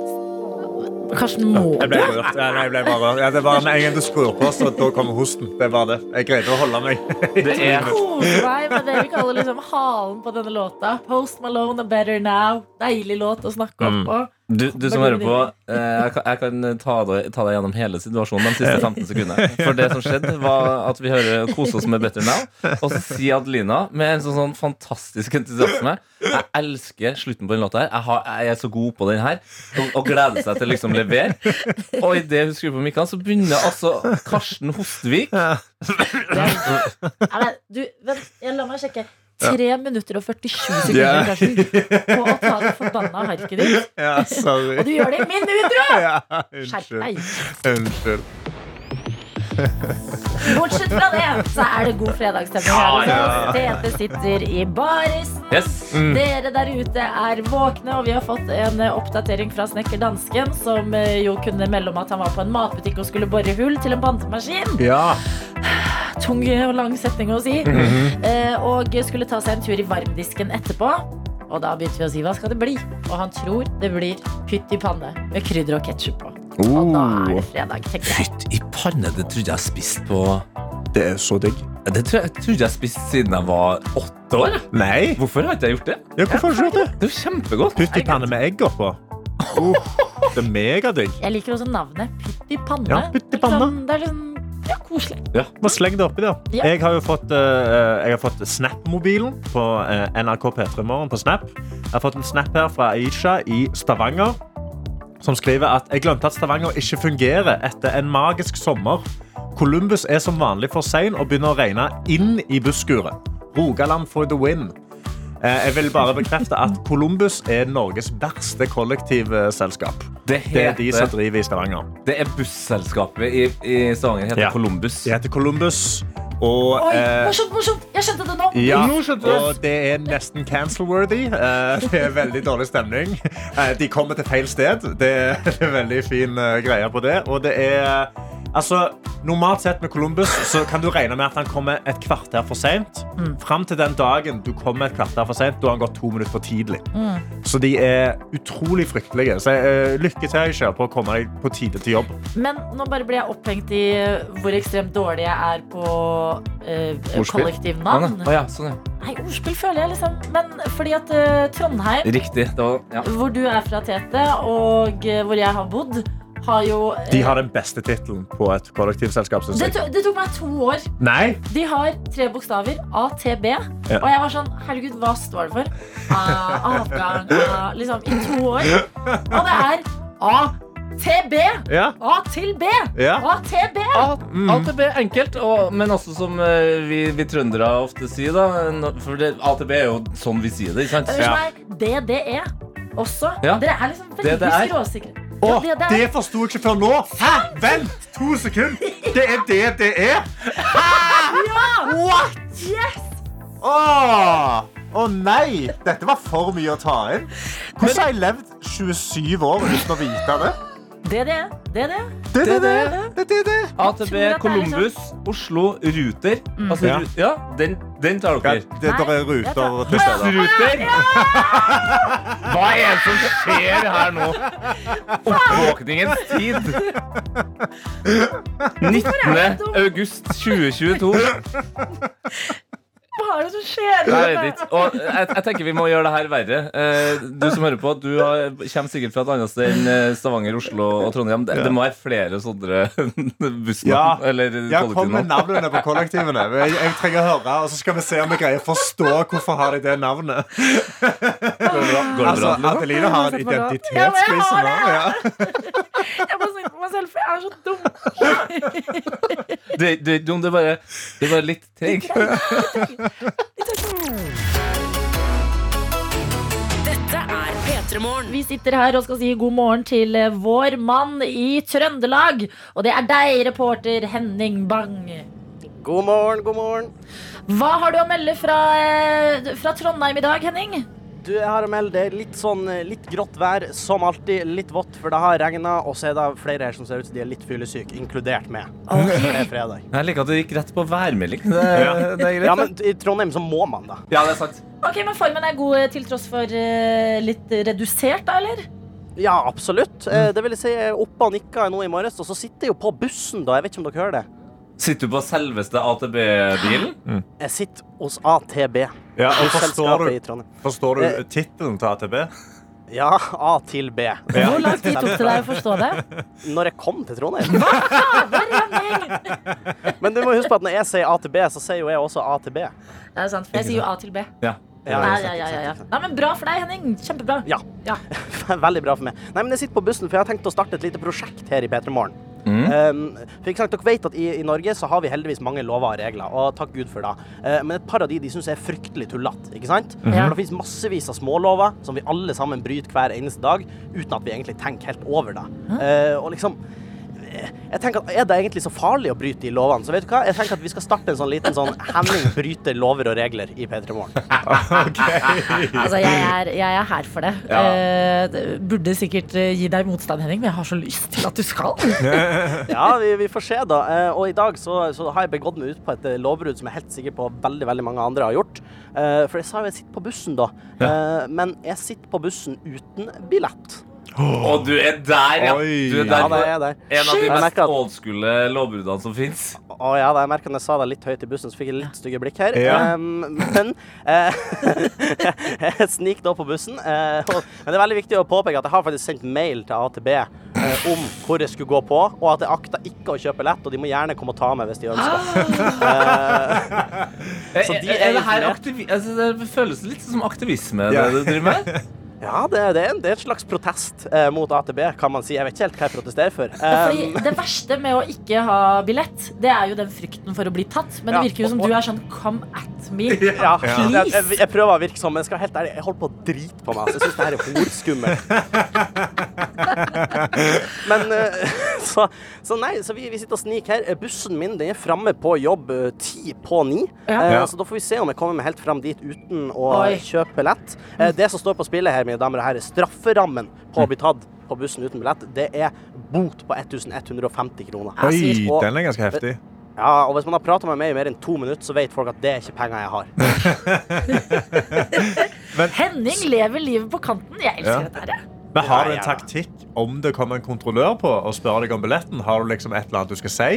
Karsten, må Jeg ble rørt. Ja, nei, jeg ble bare rørt. Ja, det var en gang du skrur på, så da kommer hosten. Det var det. Jeg greide å holde meg. Det er Kose meg med det vi kaller liksom halen på denne låta. Post Malone and Better Now. Deilig låt å snakke Mm. opp på. Du, du som hører på, eh, jeg kan, jeg kan ta, deg, ta deg gjennom hele situasjonen de siste 15 sekundene. For det som skjedde, var at vi hører kose oss med Better Now. Og så sier Adelina med en sånn, sånn fantastisk entusiasme Jeg elsker slutten på den låta her. Jeg, har, jeg er så god på den her. Og, og gleder seg til å liksom levere. Og idet hun skrur på mikkene, så begynner altså Karsten Hostvik Ja, men, du, vent, jeg la meg sjekke. 3 minutter og 47 sekunder yeah. Karsten, på å ta det forbanna harket ditt. Ja, sorry. Og du gjør det i min utro! Ja, Skjerp deg. Unnskyld. Bortsett fra det, så er det god fredagsstemning her hos oss. Tete sitter i barisen. Yes. Mm. Dere der ute er våkne, og vi har fått en eh, oppdatering fra snekker Dansken, som eh, jo kunne melde om at han var på en matbutikk og skulle bore hull til en bantemaskin. Ja. Tung og lang setning å si. Mm -hmm. og skulle ta seg en tur i varmdisken etterpå. Og da begynte vi å si hva skal det bli? Og han tror det blir pytt i panne med krydder og ketsjup på. Og da er det fredag, Fytt i panne, det trodde jeg jeg spiste på Det er så digg. Det tror jeg, trodde jeg spiste siden jeg var åtte år. Nei. Hvorfor har ikke jeg gjort det? Ja, hvorfor har du ikke gjort det? Det er jo kjempegodt. Pytt i panne med egg oppå. Oh, det er megadigg. Jeg liker også navnet pytt i panne. Ja, pytt i panne. Liksom, det er liksom ja, koselig. Ja. Må slenge det oppi der. Ja. Jeg har jo fått, uh, jeg har fått Snap-mobilen på uh, NRK P3 Morgen på Snap. Jeg har fått en snap her fra Aisha i Stavanger. Som skriver at jeg glemte at Stavanger ikke fungerer etter en magisk sommer. Columbus er som vanlig for sein og begynner å regne inn i busskuret. Rogaland for the win. Eh, Jeg vil bare bekrefte at Columbus er Norges verste kollektivselskap. Det Det er de som driver i Stavanger. Det er busselskapet i, i Stavanger heter Ja. Columbus. Det heter Columbus. Og, Oi, eh, morsomt, morsomt! Jeg skjønte det nå. ja, og det er nesten cancel-worthy. Eh, Det er veldig dårlig stemning. Eh, De kommer til feil sted. Det det er veldig fin greie på det. Og det er Altså, Normalt sett med Columbus så kan du regne med at han kommer et kvarter for seint. Mm. Fram til den dagen du kommer et kvarter for seint, da har han gått to minutter for tidlig. Mm. Så de er utrolig fryktelige. Så uh, lykke til Aisha, på å komme deg på tide til jobb. Men nå bare blir jeg opphengt i hvor ekstremt dårlig jeg er på uh, kollektivnavn. Å ja, sånn, ja. Nei, ordspill føler jeg liksom. Men fordi at uh, Trondheim, Riktig. Det var, ja. hvor du er fra, Tete, og uh, hvor jeg har bodd, har jo uh, De har den beste tittelen på et kollektivselskap, det, to, det tok meg to år. Nei! De har tre bokstaver. ATB. Ja. Og jeg var sånn Herregud, hva står det for? Ah, avgang ah, Liksom i to år. Og det er ATB. Ja. A til B. Ja. ATB. A- ATB B, enkelt, og, men også som eh, vi, vi trøndere ofte sier. da For det, ATB er jo sånn vi sier det. ikke sant? Meg, DDE også. Ja. Dere er liksom veldig skråsikre. Å, Ja, det- det det forsto jeg ikke før nå! Hæ? Vent to sekunder! Det er det det er! What? Yes! Åh! Å nei! Dette var for mye å ta inn. Hvordan har jeg levd 27 år uten å vite det? DDE. DDE. Det, det, det, det, det, det. ATB, Columbus, Oslo, Ruter. Altså, Ja. Ja, den, den tar dere. det der er ruter til stede. Ruter! Hva er det som skjer her nå? Oppvåkningens tid. 19. august 2022. Hva er det som skjer? Jeg. Og jeg, jeg tenker vi må gjøre det her verre. Eh, Du som hører på, du har, kommer sikkert fra et annet sted enn eh, Stavanger, Oslo og Trondheim. Det, det må være flere sånne bussnavn. Ja, Eller ja kom med navnene på kollektivene. Jeg, jeg trenger å høre, og så skal vi se om vi greier å forstå hvorfor har de det navnet. Går det bra? Går det bra? Altså, Adeline har en identitetskrise nå. Ja. Jeg må snakke på meg selv, for jeg er så dum. Det, det, er dum, det, er bare, det er bare litt treg. Dette er P3 Morgen. Vi sitter her og skal si god morgen til eh, vår mann i Trøndelag. Og det er deg, reporter Henning Bang. God morgen, god morgen. Hva har du å melde fra, eh, fra Trondheim i dag, Henning? Du, jeg har å melde det er litt sånn eh, litt grått vær, som alltid. Litt vått, for det har regna, og så er det flere her som ser ut som de er litt fyllesyke, inkludert meg. Okay. det er fredag. Jeg liker at du gikk rett på værmelding. Det, det er greit. Ja, men i Trondheim så må man, da. ja, det er sant. Ok, men Formen er god eh, til tross for uh, litt redusert, da, eller? Ja, absolutt. Mm. Det vil jeg si, jeg er oppe og nikka nå i morges, og så sitter jeg jo på bussen, da. Jeg vet ikke om dere hører det. Sitter du på selveste AtB-bilen? Jeg sitter hos AtB. Ja, og forstår du, forstår Eh. du tittelen til AtB? Ja, A til B. Hvor lang tid tok det deg å forstå det? Når jeg kom til Trondheim. Men du må huske på at når jeg sier A til B, så sier jo jeg også A til B. Det er sant, for jeg sier jo A til B. Ja. Ja, ja, ja, ja, ja. Nei, men Bra for deg, Henning. Kjempebra. Ja. Ja. Veldig bra for meg. Nei, men Jeg sitter på bussen, for jeg har tenkt å starte et lite prosjekt her i P3 Morgen. Mm. Um, for ikke sant, dere vet at i, i Norge så har vi heldigvis mange lover og regler, og takk Gud for det. Uh, men et par av de de syns er fryktelig tullete. ikke sant? Mhm. For Det finnes massevis av smålover som vi alle sammen bryter hver eneste dag, uten at vi egentlig tenker helt over det. Uh, og liksom jeg tenker at Er det egentlig så farlig å bryte de lovene? Så vet du hva? Jeg tenker at Vi skal starte en sånn liten sånn Henning bryter lover og regler i P3 Morgen. Altså, jeg er, jeg er her for det. Ja. Eh, burde sikkert eh, gi deg motstand, Henning, men jeg har så lyst til at du skal. Ja, vi, vi får se, da. Eh, og i dag så, så har jeg begått meg ut på et eh, lovbrudd som jeg er helt sikker på veldig veldig mange andre har gjort. Eh, for jeg sa jo jeg sitter på bussen, da. Ja. men jeg sitter på bussen uten billett. Og du er der, ja! Oi. Du er der ja, det er der. en av de mest ålskulle at- lovbruddene som fins. Å ja, da, jeg merka jeg sa det litt høyt i bussen, så fikk jeg litt stygge blikk her. Ja. Um, men uh, jeg snik da på bussen. Uh, og, men det er veldig viktig å påpeke at jeg har faktisk sendt mail til AtB uh, om hvor jeg skulle gå på, og at jeg akta ikke å kjøpe lett, og de må gjerne komme og ta meg hvis de ønsker. Eh, så de er, er det her aktivi altså, det føles litt som aktivisme, Ja. det du driver med? Ja, det, det, er en, det er en, slags protest eh, mot AtB, kan man si. Jeg vet ikke helt hva jeg protesterer for. Fordi Um, det verste med å ikke ha billett, det er jo den frykten for å bli tatt. Men det Ja, virker jo som og- du er sånn come at me. Ja, jeg, Ja. jeg, jeg prøver å virke sånn, men jeg skal være helt ærlig, jeg holder på å drite på meg. Altså, jeg syns det her er horskummelt. Men eh, så så, så nei, så vi, vi sitter og sniker her. Bussen min den er framme på jobb eh, ti på ni. Ja. Eh, Ja. Så da får vi se om jeg kommer meg helt fram dit uten å Oi. kjøpe billett. Eh, det som står på spillet her, mine damer og herrer, strafferammen på å bli tatt på bussen uten billett, det er bot på 1150 kroner. Oi, Og- den er ganske heftig. Ja, og hvis man har prata med meg i mer enn to minutter, så vet folk at det er ikke penger jeg har. Henning lever livet på kanten. Jeg elsker Ja. dette. Men har du en taktikk om det kommer en kontrollør på og spør deg om billetten? Har du liksom et eller annet du skal si?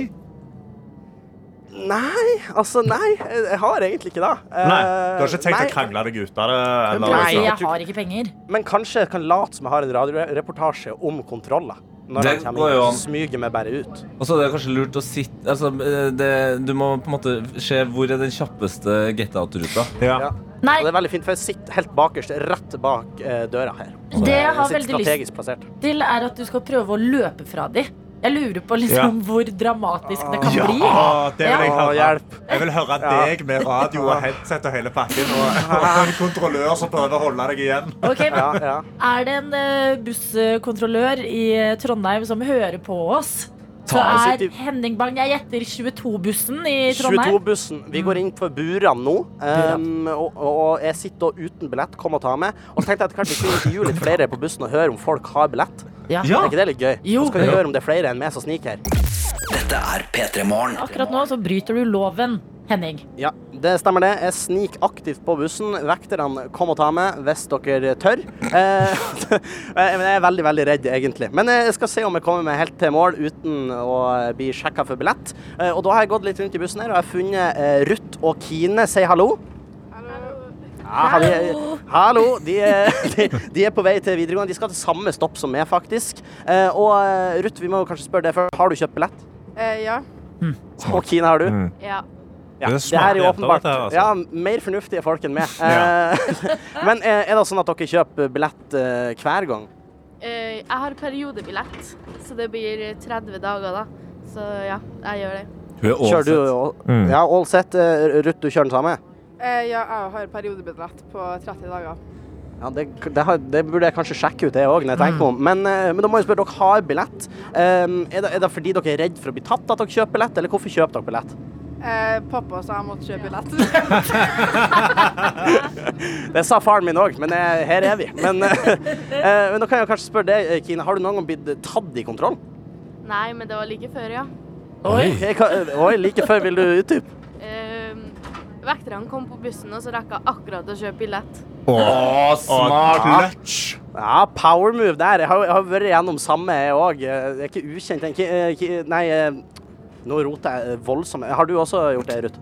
Nei, altså nei. Jeg har egentlig ikke det. Eh, Nei, Du har ikke tenkt nei. å krangle deg ut av det? Eller, Nei, jeg har ikke penger. Men kanskje jeg kan late som jeg har en radioreportasje om kontroller. Når Det de kommer går jo an. smyger meg bare ut. Og så er det kanskje lurt å sitte altså, eh, det, Du må på en måte se hvor er den kjappeste get out-ruta. Ja. Nei. Og det er veldig fint, for jeg sitter helt bakerst, rett bak eh, døra her. Så Det jeg har veldig lyst plassert. til, er at du skal prøve å løpe fra de. Jeg lurer på liksom hvor dramatisk det kan Ja, bli. det vil jeg høre. hjelp. Jeg vil høre deg med radio og headset og hele pakken. Og, en kontrollør som prøver å holde deg igjen. Ok, men Ja, ja. Er det en eh, busskontrollør i eh, Trondheim som hører på oss? Så er Henning Bang Jeg gjetter 22-bussen i Trondheim. 22-bussen. Vi går inn for burene nå. Um, og, og jeg sitter uten billett. Kom og ta med. Og så tenkte jeg at kanskje vi skulle intervjue litt flere på bussen og høre om folk har billett. Ja. Er ikke det litt gøy? Jo. Så skal vi høre om det er flere enn meg som sniker. Dette er P3 Morgen. Akkurat nå så bryter du loven, Henning. Ja, det stemmer det. Jeg sniker aktivt på bussen. Vekterne kom og ta med hvis dere tør. Eh, jeg er veldig, veldig redd, egentlig. Men jeg skal se om jeg kommer meg helt til mål uten å bli sjekka for billett. Eh, og da har jeg gått litt rundt i bussen her og jeg har funnet eh, Ruth og Kine. Si hallo. Ja, de, hallo. De, de, de er på vei til videregående. De skal til samme stopp som meg, faktisk. Eh, og Ruth, vi må kanskje spørre deg først. Har du kjøpt billett? Eh, ja. Og Kine, har du? Ja. Ja, Det er det smarte her er jo åpenbart dette altså. ja, mer fornuftige folk enn meg. ja. Men eh, er det sånn at dere kjøper billett eh, hver gang? Eh, jeg har periodebillett, så det blir 30 dager da. Så ja, jeg gjør det. Er Kjører du all- Mm. Ja, all set? Ruth, du kjører den samme? Eh, ja, jeg har periodebillett på 30 dager. Ja, det, det, har, det burde jeg kanskje sjekke ut, det òg, når jeg tenker meg om. Men, eh, men da må jeg spørre, dere har billett. Um, er, det, er det fordi dere er redd for å bli tatt at dere kjøper billett, eller hvorfor kjøper dere billett? Eh, pappa sa jeg måtte kjøpe billett. Det sa faren min òg, men eh, her er vi. Men, eh, eh, men da kan jeg kanskje spørre deg, eh, Kine, har du noen gang blitt tatt i kontroll? Nei, men det var like før, ja. Oi, jeg kan- oi like før vil du utdype? Eh, vekterne kom på bussen, og så rakk jeg akkurat å kjøpe billett. Å, smart! Clutch. Ja, power move der. Jeg har, jeg har vært gjennom samme, jeg òg. Det er ikke ukjent. Ikke, nei, eh, nå roter jeg voldsomt. Har du også gjort det, Ruth?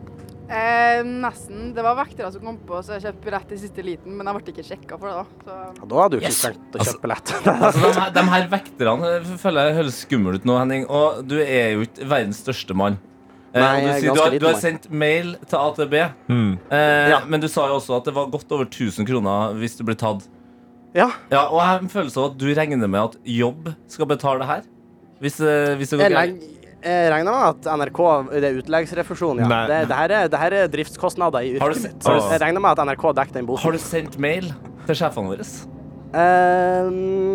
Eh, nesten. Det var vektere som kom på, så jeg kjøpte billett i siste liten, men jeg ble ikke sjekka for det, da. Så Ja, da hadde du ikke trengt å kjøpe billett. Altså, de, her, de her vekterne eh, føler jeg høres skumle ut nå, Henning. Og du er jo ikke verdens største mann. Eh, Nei, og du, er sier, du, har, du har sendt mail til AtB, Mm. eh, Ja. men du sa jo også at det var godt over 1000 kroner hvis du ble tatt. Ja. Ja, og jeg har en følelse av at du regner med at jobb skal betale det her. Hvis, eh, hvis det går greit. Jeg regner med at NRK Det er utleggsrefusjon, ja. Det, det, her er, det her er driftskostnader i Har du sett- mitt. Har du- jeg regner med at NRK dekker den boten. Har du sendt mail til sjefene våre? Uh,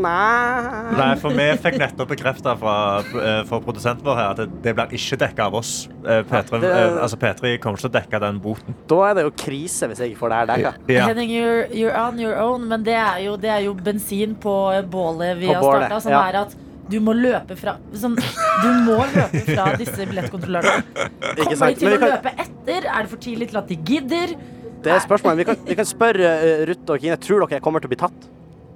nei Nei, for vi fikk nettopp bekrefta fra, eh, fra produsenten vår her at det, blir ikke dekka av oss. Petri, det- eh, altså P3 kommer ikke til å dekke den boten. Da er det jo krise hvis jeg ikke får det her dekka. Ja. Henning, you're, you're on your own, men det er jo, det er jo bensin på bålet vi På har starta, som ja. er at du må løpe fra sånn, Du må løpe fra disse billettkontrollørene. Kommer de til å kan, løpe etter? Er det for tidlig til at de gidder? det er spørsmålet. Vi kan, vi kan spørre uh, Ruth og Kine. Tror dere jeg kommer til å bli tatt?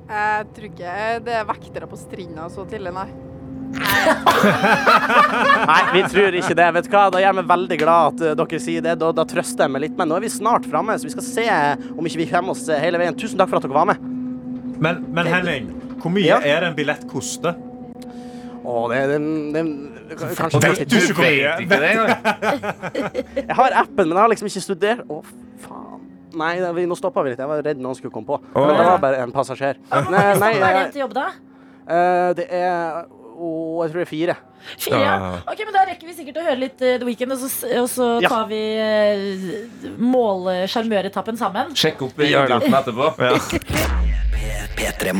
jeg tror ikke det er vektere på Strinda så tidlig, nei. Nei, vi tror ikke det. Vet du hva? Da gjør vi meg veldig glad at eh, dere sier det. Da, da trøster jeg meg litt. Men nå er vi snart framme, så vi skal se om ikke vi kommer oss hele veien. Tusen takk for at dere var med. Men, men Henning, hvor mye Ja. er det en billett koster? Å, det, er den kanskje Og vet du ikke? Vet ikke det engang. Jeg har appen, men jeg har liksom ikke studert. Å, faen. Nei, det- vi, nå stoppa vi litt. Jeg var redd noen skulle komme på. Men det var bare en passasjer. Nei, nei, Hvor er det til jobb, da? eh, det er Og jeg tror det er fire. Fire, ja. Ok, men Da rekker vi sikkert å høre litt uh, The Weeknd, og så, og så Ja. tar vi uh, mål-sjarmøretappen sammen. Sjekk opp idretten etterpå. P3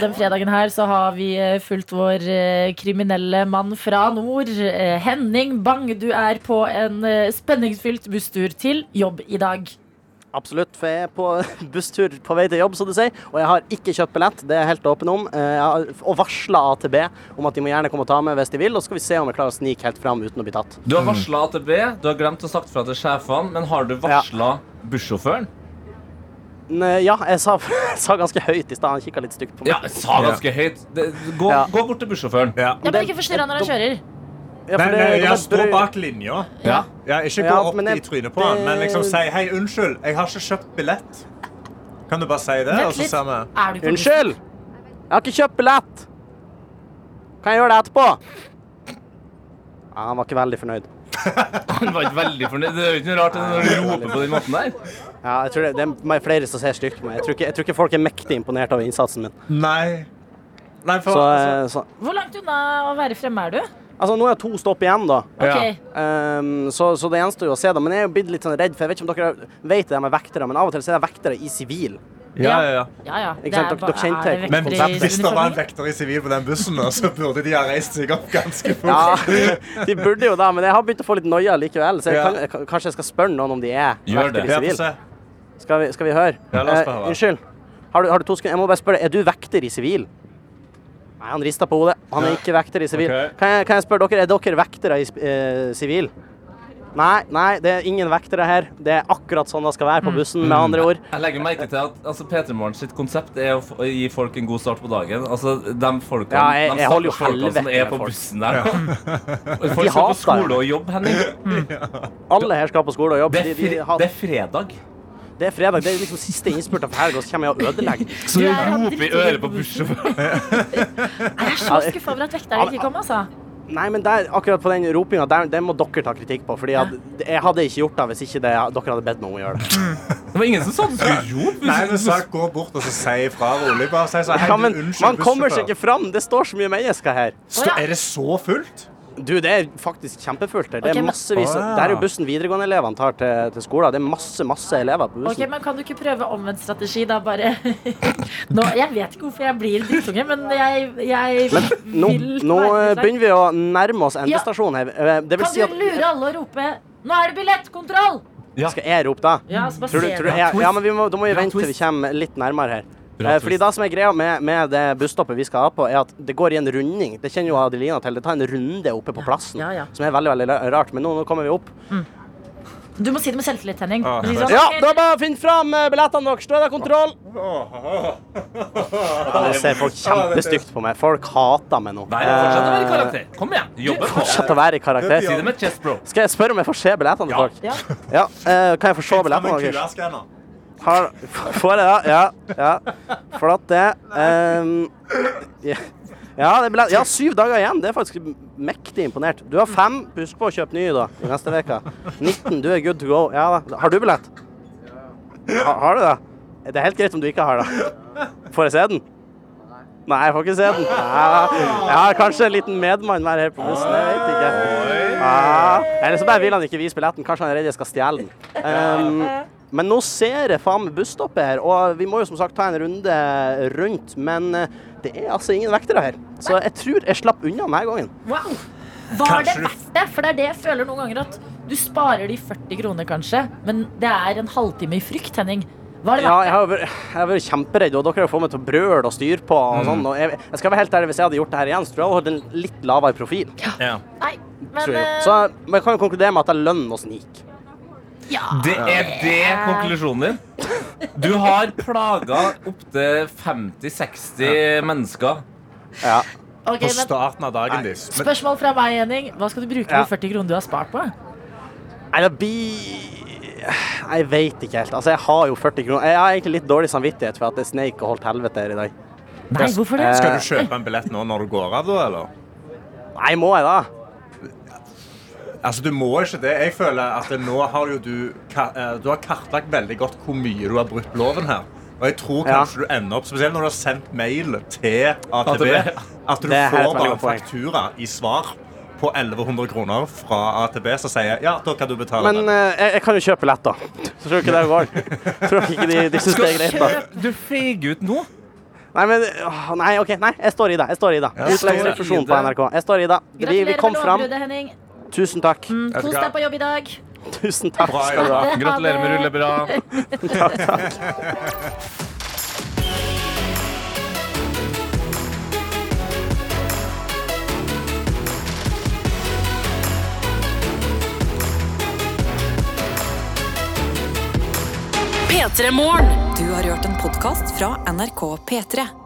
Den fredagen her så har vi eh, fulgt vår eh, kriminelle mann fra nord. Eh, Henning Bang, du er på en eh, spenningsfylt busstur til jobb i dag. Absolutt, for jeg er på busstur på vei til jobb, som du sier. Og jeg har ikke kjøpt billett, det er jeg helt åpen om. Eh, Jeg har og varsla AtB om at de må gjerne komme og ta med hvis de vil. Og så skal vi se om jeg klarer å snike helt fram uten å bli tatt. Du har varsla AtB, du har glemt å sagt fra til sjefene, men har du varsla bussjåføren? Ne, Ja, jeg sa, sa ganske høyt i stad. Han kikka litt stygt på meg. Ja, jeg sa ganske høyt. Det, gå, Ja. gå bort til bussjåføren. Ja, men Ikke forstyrra når han kjører. Ja, for Nei, nei, jeg står bak linja. Ja. Ja, ikke gå Ja, opp jeg- i trynet på han, men liksom si hei, unnskyld, jeg har ikke kjøpt billett. Kan du bare si det? Vent og så litt. ser vi. Er du Unnskyld! Jeg har ikke kjøpt billett. Kan jeg gjøre det etterpå? Ja, han var ikke veldig fornøyd. Han var ikke veldig fornøyd. Det er jo ikke noe rart når du roper på den måten der. Ja, jeg tror det, det er flere som ser stygt på meg. Jeg tror, ikke, jeg tror ikke folk er mektig imponert over innsatsen min. Nei. Nei, for Så, altså, eh, så Hvor langt unna å være fremme er du? Altså, nå er det to stopp igjen, da. Okay. Um, så, så det gjenstår jo å se, da. Men jeg er jo blitt litt sånn redd, for jeg vet ikke om dere vet det med vektere, men av og til så er det vektere i sivil. Ja, ja, ja. Ja, ja. Ikke sant? Det er Dere- kjente- det Men hvis det var en vekter i sivil på den bussen, så burde de ha reist seg opp ganske fort. Ja, de burde jo det, men jeg har begynt å få litt noia likevel. Så jeg kan, kanskje jeg skal spørre noen om de er Gjør det. vekter i sivil. Skal vi, skal vi høre? Ja, la oss høre. Uh, unnskyld. Har du, har du to sekunder? Jeg må bare spørre, er du vekter i sivil? Nei, han rister på hodet. Han er ikke vekter i sivil. Okay. Kan, jeg, kan jeg spørre dere, er dere vektere i sivil? eh, sivil? Nei, nei, det er ingen vektere her. Det er akkurat sånn det skal være på bussen, med andre ord. Jeg legger merke til at altså, P3 Morgen sitt konsept er å gi folk en god start på dagen. Altså, de folkene, Ja, jeg- de jeg holder jo folkene som er på folk. bussen der. De Folk skal på skole og jobb, Henning. Alle her skal på skole og jobb. Det De- er, de de, har- det er fredag. Det er fredag. Det er liksom siste innspurt av helga, så kommer jeg og ødelegger. Så du roper i øret på bussjåføren. Jeg er så skuffa over at vekteren ikke kom, altså. Nei, men der, akkurat på den ropinga, den må dere ta kritikk på. Fordi jeg hadde ikke gjort det hvis ikke det, dere hadde bedt meg om å gjøre det. Det var ingen som sa du skulle rope. Nei, men sagt gå bort og så si ifra rolig. Bare si sånn, hei, Ja, du, men unnskyld, man kommer seg ikke fram. Det står så mye mennesker her. Stå- Er det så fullt? Du, det er faktisk kjempefullt her. Det er okay, massevis. Ah, ja. Det er jo bussen videregående-elevene tar til, til skolen. Det er masse, masse elever på bussen. Ok, men Kan du ikke prøve omvendt strategi, da? Bare Nå, Jeg vet ikke hvorfor jeg blir drittunge, men jeg, jeg Nå, vil nå eh, begynner vi å nærme oss endestasjonen her. Eh, Det vil Kan si du lure alle og rope 'Nå er det billettkontroll'? Skal jeg rope da? Ja, så bare Tror du, tror du. du, jeg, ja, men vi må, da må vi vente til vi kommer litt nærmere her. Bra Eh, Fordi det som er greia med, med det busstoppet vi skal ha på, er at det går i en runding. Det kjenner jo Adelina til. Det tar en runde oppe på plassen, Ja, ja. som er veldig veldig rart. Men nå, nå kommer vi opp. Du må si det med selvtillit, Henning. Ah, sånn, Ja, «Ok, da bare finn fram eh, billettene deres. Da er det kontroll. Nå ser folk kjempestygt på meg. Folk hater meg nå. Nei, fortsett å være i Eh, karakter. Kom igjen. Jobbe på. Fortsett å være i karakter. Si det med chest, bro. Skal jeg spørre om jeg får se billettene til folk? Ja. Ja. eh, kan jeg få se billettene en deres? Har, får det? Ja. ja. Flott, det. Um, ja. Ja, det ble, ja, syv dager igjen. Det er faktisk mektig imponert. Du har fem. Husk på å kjøpe nye da, i neste uke. 19. Du er good to go. Ja. Har du billett? Ha, har du det? Det er helt greit om du ikke har det. Får jeg se den? Nei, jeg får ikke se den. Ja, jeg har kanskje en liten medmann mer her på bussen. Jeg vet ikke. Ja. Eller så bare vil han ikke vise billetten. Kanskje han er redd jeg skal stjele den. Ehm, men nå ser jeg faen meg busstoppet her, og vi må jo som sagt ta en runde rundt. Men eh, det er altså ingen vektere her. Så jeg tror jeg slapp unna denne gangen. Wow. Var det Kanskje verdt det? For det er det jeg føler noen ganger at du sparer de 40 kroner kanskje, men det er en halvtime i frykt, Henning. Var det Ja, verdt jeg det? vært, jeg har vært kjemperedd, og dere har fått meg til å brøle og styre på. Og sånn, og jeg, jeg skal være helt ærlig, Hvis jeg hadde gjort det her igjen, så tror jeg jeg hadde holdt en litt lavere profil. Ja. Nei, men så jeg. eh, Så men jeg kan jo konkludere med at det er lønn å snike. Ja. Det er det konklusjonen din? Du har plaga opptil 50-60 mennesker. Ja. Okay, På starten av dagen deres. Spørsmål fra meg, Henning. Hva skal du bruke Ja. de 40 kroner du har spart på? Eller det Jeg veit ikke helt. Altså, jeg har jo 40 kroner. Jeg har egentlig litt dårlig samvittighet for at det sneik og holdt helvete her i dag. Nei, hvorfor det? skal du kjøpe en billett nå når du går av, da, eller? Nei, må jeg da? Altså, Du må ikke det. Jeg føler at nå har jo du eh, Du har kartlagt veldig godt hvor mye du har brutt loven her. Og jeg tror Ja. kanskje du ender opp, spesielt når du har sendt mail til ATB, at du får bare godt faktura i svar på 1100 kroner fra ATB, som sier ja, da kan du betale Men eh, jeg, jeg kan jo kjøpe billett, da. Så tror jeg ikke det går. Tror jeg ikke de, de syns det er greit, da. Du feig ut nå. Nei, men åh, Nei, OK. Nei, jeg står i det. Jeg står i det. Ja, Utleggsrefusjon står på i det. NRK. Jeg står i det. Vi, vi kom fram. Tusen takk. Kos deg på jobb i dag. Tusen takk Bra, skal du ha. Gratulerer med rullebra. Takk, takk. P3 Morgen. Du har hørt en podkast fra NRK P3.